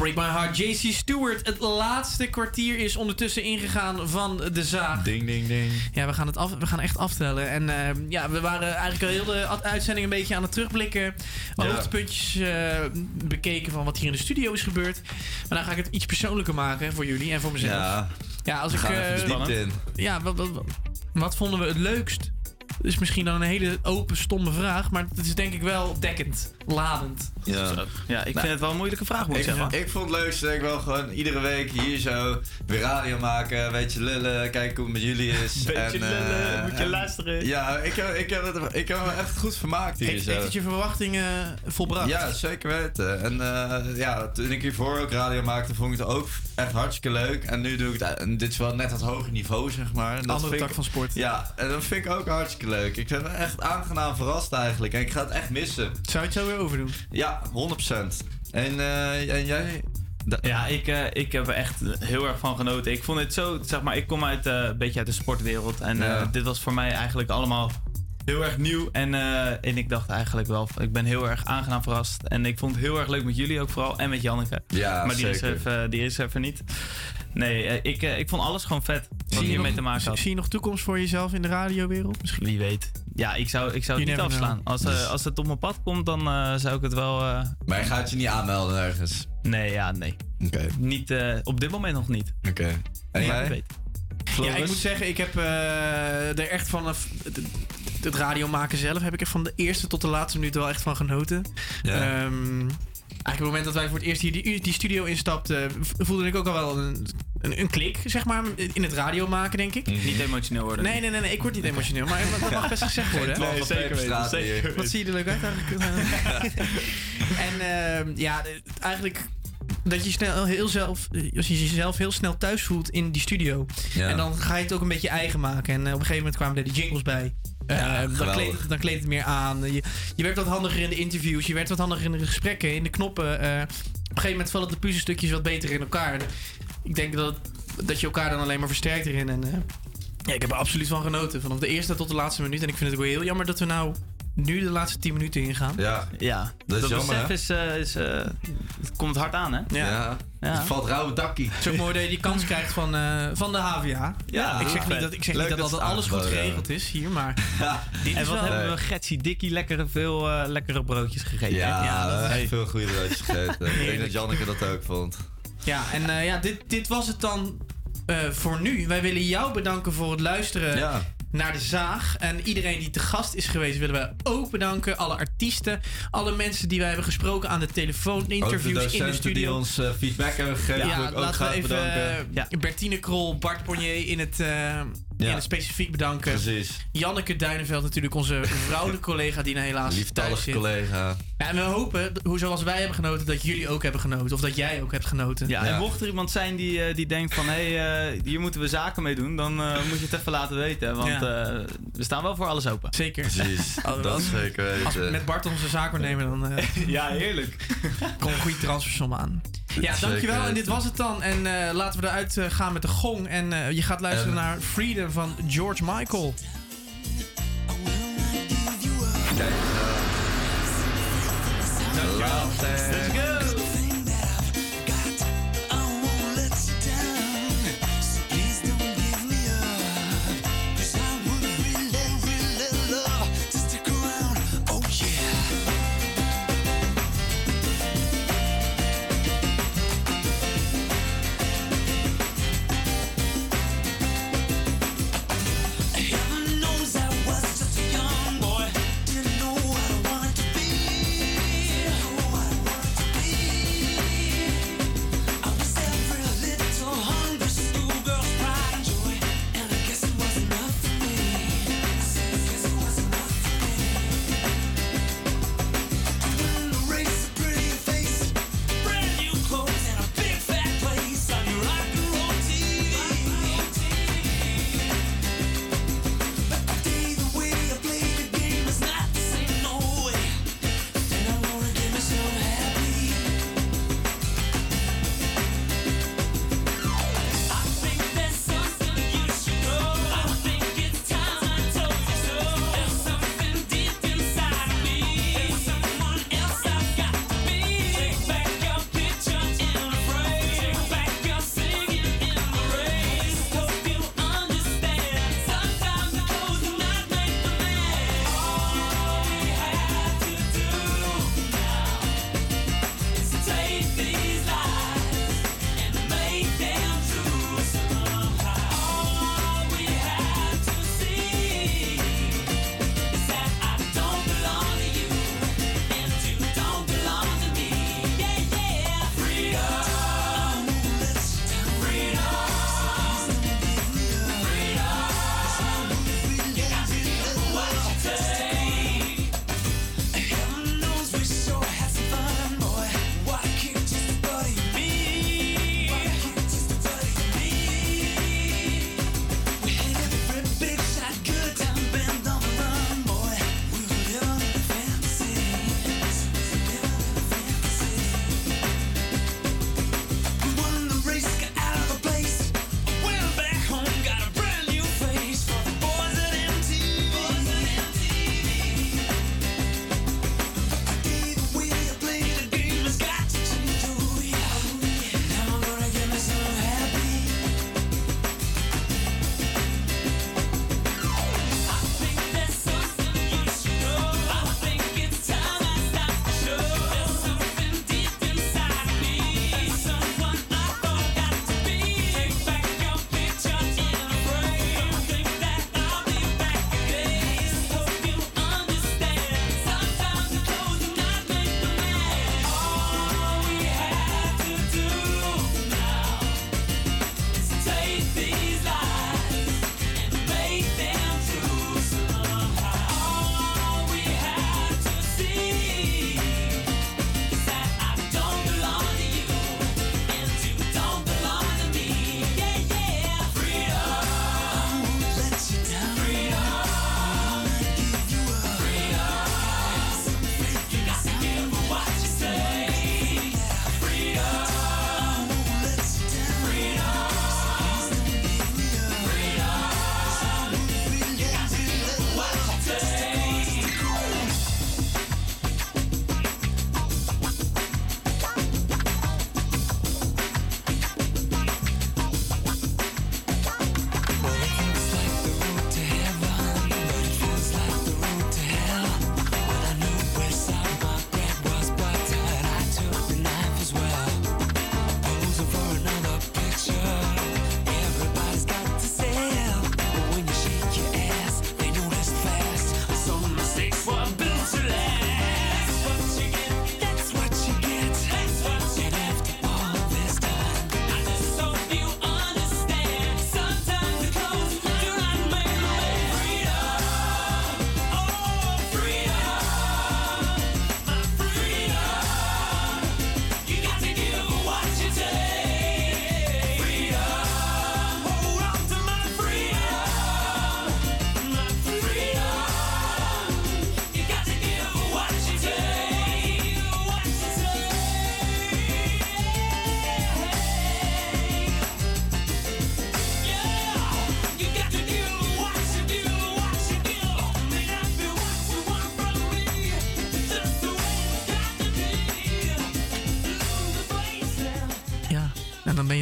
Break My Heart. JC Stewart. Het laatste kwartier is ondertussen ingegaan van de zaag. Ding, ding, ding. Ja, we gaan, het af, we gaan echt aftellen. En eh, ja, we waren eigenlijk al heel de uitzending een beetje aan het terugblikken. Ja. Hoogtepuntjes eh, bekeken van wat hier in de studio is gebeurd. Maar dan ga ik het iets persoonlijker maken voor jullie en voor mezelf. Ja. Ja, als ik... Gaan eh, in. Ja, wat, wat, wat, wat vonden we het leukst? Is misschien dan een hele open, stomme vraag. Maar het is denk ik wel dekkend, ladend. Ja, ja ik vind het wel een moeilijke vraag, moet ik zeggen. Ik vond het leukste, denk ik wel gewoon iedere week hier zo weer radio maken, een beetje lullen, kijken hoe het met jullie is. Beetje en, eh, lullen, moet je en- luisteren. Ja, ik heb, ik, heb het, ik heb me echt goed vermaakt hier Heeft, het je verwachtingen volbracht? Ja, zeker weten. En eh, ja, toen ik hiervoor ook radio maakte, vond ik het ook echt hartstikke leuk. En nu doe ik het, en dit is wel net wat hoger niveau, zeg maar. En dat Andere tak ik- van sport. Ja, en dat vind ik ook hartstikke leuk. Ik ben echt aangenaam verrast eigenlijk. En ik ga het echt missen. Zou je het zo weer overdoen? Ja, 100%. En, eh, en jij? Ja, ik, eh, ik heb er echt heel erg van genoten. Ik vond het zo, zeg maar, ik kom uit, eh, een beetje uit de sportwereld. En eh, Ja. dit was voor mij eigenlijk allemaal heel erg nieuw. En, eh, en ik dacht eigenlijk wel, ik ben heel erg aangenaam verrast. En ik vond het heel erg leuk met jullie ook vooral. En met Janneke. Ja, maar die is, zeker. er even, die is er even niet. Nee, ik, ik vond alles gewoon vet. Wat Zie je, hiermee nog, te maken had. zie je nog toekomst voor jezelf in de radiowereld? Misschien. Wie weet. Ja, ik zou, ik zou het You niet afslaan. know. Als, eh, als het op mijn pad komt, dan eh, zou ik het wel... eh, Maar je gaat je niet aanmelden ergens? Nee, ja, nee. Oké. Niet, eh, op dit moment nog niet. Oké. En Maar jij? Ja, ik moet zeggen, ik heb eh, er echt van... het- radio maken zelf heb ik er van de eerste tot de laatste minuut wel echt van genoten. Ja. Ehm, eigenlijk op het moment dat wij voor het eerst hier die, die studio instapten... voelde ik ook al wel een, een, een klik, zeg maar, in het radio maken, denk ik. Niet emotioneel worden. Nee, nee, nee, nee, ik word niet emotioneel. Maar dat mag best gezegd worden. hè? Nee, zeker weten, zeker weten. Wat zie je er leuk uit eigenlijk? en ehm, ja, eigenlijk dat je snel heel zelf, als je jezelf heel snel thuis voelt in die studio. Ja. En dan ga je het ook een beetje eigen maken. En eh, op een gegeven moment kwamen er die jingles bij. Ja, dan, geweldig. kleed, dan kleed het meer aan. Je, je werd wat handiger in de interviews. Je werd wat handiger in de gesprekken, in de knoppen. Eh, op een gegeven moment vallen de puzzelstukjes wat beter in elkaar. Ik denk dat, dat je elkaar dan alleen maar versterkt erin. En eh, ja, ik heb er absoluut van genoten. Vanaf de eerste tot de laatste minuut. En ik vind het ook wel heel jammer dat we nou nu de laatste 10 minuten ingaan. Ja, Ja, dat is jammer, besef hè? is, eh, is, eh, het komt hard aan, hè? Ja. Ja. Het valt rauwe dakkie. Het is ook mooi dat je die kans krijgt van, eh, van de HVA. Ja, ik zeg niet dat, ik zeg Leuk niet dat, dat alles goed geregeld is hier, maar <laughs> dit en is wat wel... hebben we Getsie Dikkie lekkere, veel lekkere broodjes gegeten. Ja, we hebben echt veel goede broodjes gegeten. <laughs> ik denk dat Janneke dat ook vond. Ja, en eh, ja, dit, dit was het dan eh, voor nu. Wij willen jou bedanken voor het luisteren Ja. naar de zaag. En iedereen die te gast is geweest, willen we ook bedanken. Alle artiesten, alle mensen die wij hebben gesproken aan de telefoon, Ook de interviews in de studio. die ons eh, feedback hebben gegeven, Ja, ik ook laten we graag even bedanken. Bertine Krol, Bart Ponnier in het, in het specifiek bedanken. Precies. Janneke Duinenveld natuurlijk, onze vrouwelijke collega die nou helaas thuis Lieftallig zit. collega. Ja, en we hopen, hoe zoals wij hebben genoten, dat jullie ook hebben genoten. Of dat jij ook hebt genoten. Ja, en mocht er iemand zijn die, eh, die denkt van... hé, hey, eh, hier moeten we zaken mee doen... dan eh, moet je het even laten weten. Want Ja. eh, we staan wel voor alles open. Zeker. Precies, <laughs> Als- dat zeker weten. Als we met Bart onze zaak nemen, dan eh <laughs> ja, heerlijk. <laughs> komt een goede transfersom aan. Ja, dankjewel. En dit was het dan. En eh, laten we eruit eh, gaan met de gong. En eh, je gaat luisteren En- naar Freedom van George Michael. Kijk, Let's go!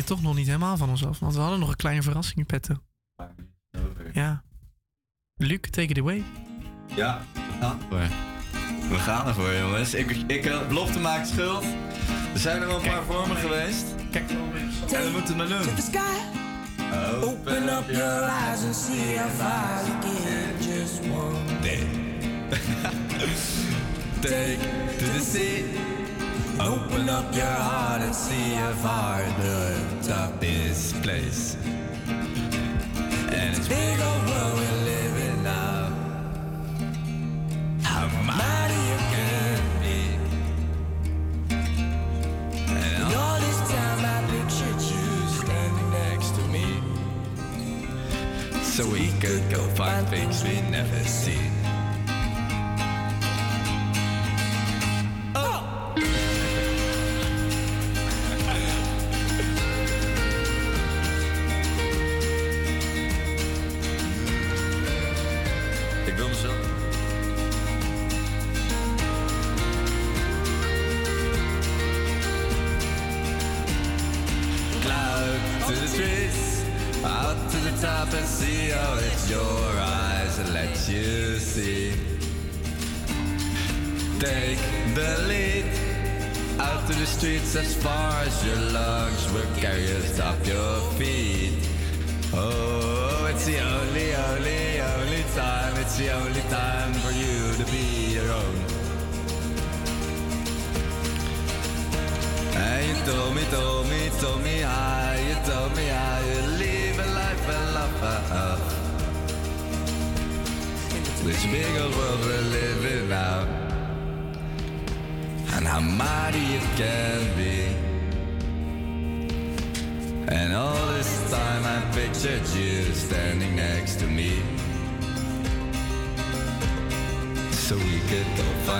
Toch nog niet helemaal van ons af. Want we hadden nog een kleine verrassing in petto. Ja. Luc, take it away. Ja, ja. We gaan ervoor, jongens. Ik, ik uh, belofte maakt schuld. Er zijn er wel een paar vormen geweest. Kijk, en we moeten het maar doen. Open up your eyes and see how far you get just one day. <laughs> Take to the sea. Open up your heart and see how far the top this place. And it's big old world we're living now. How mighty you can be. And all this time I pictured you standing next to me. So we could go find things we never seen.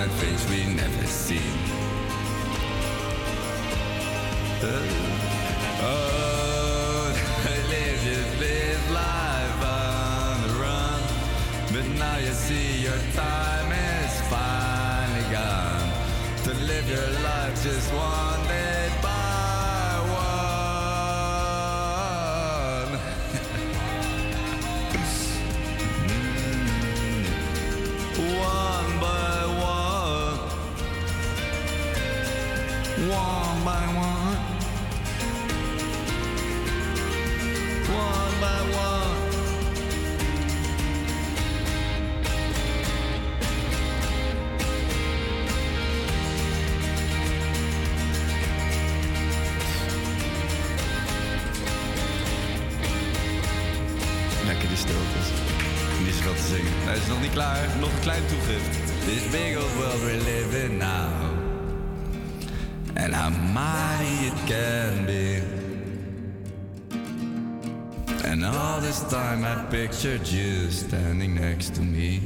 Find things we never seen. Uh, oh, <laughs> live, you live life on the run. But now you see your time is finally gone. To live your life just one this time I pictured you standing next to me.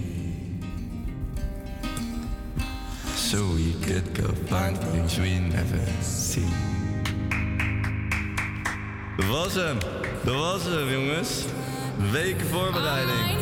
So we could go find things we never seen. Dat was hem. Dat was hem, jongens. Weken voorbereiding.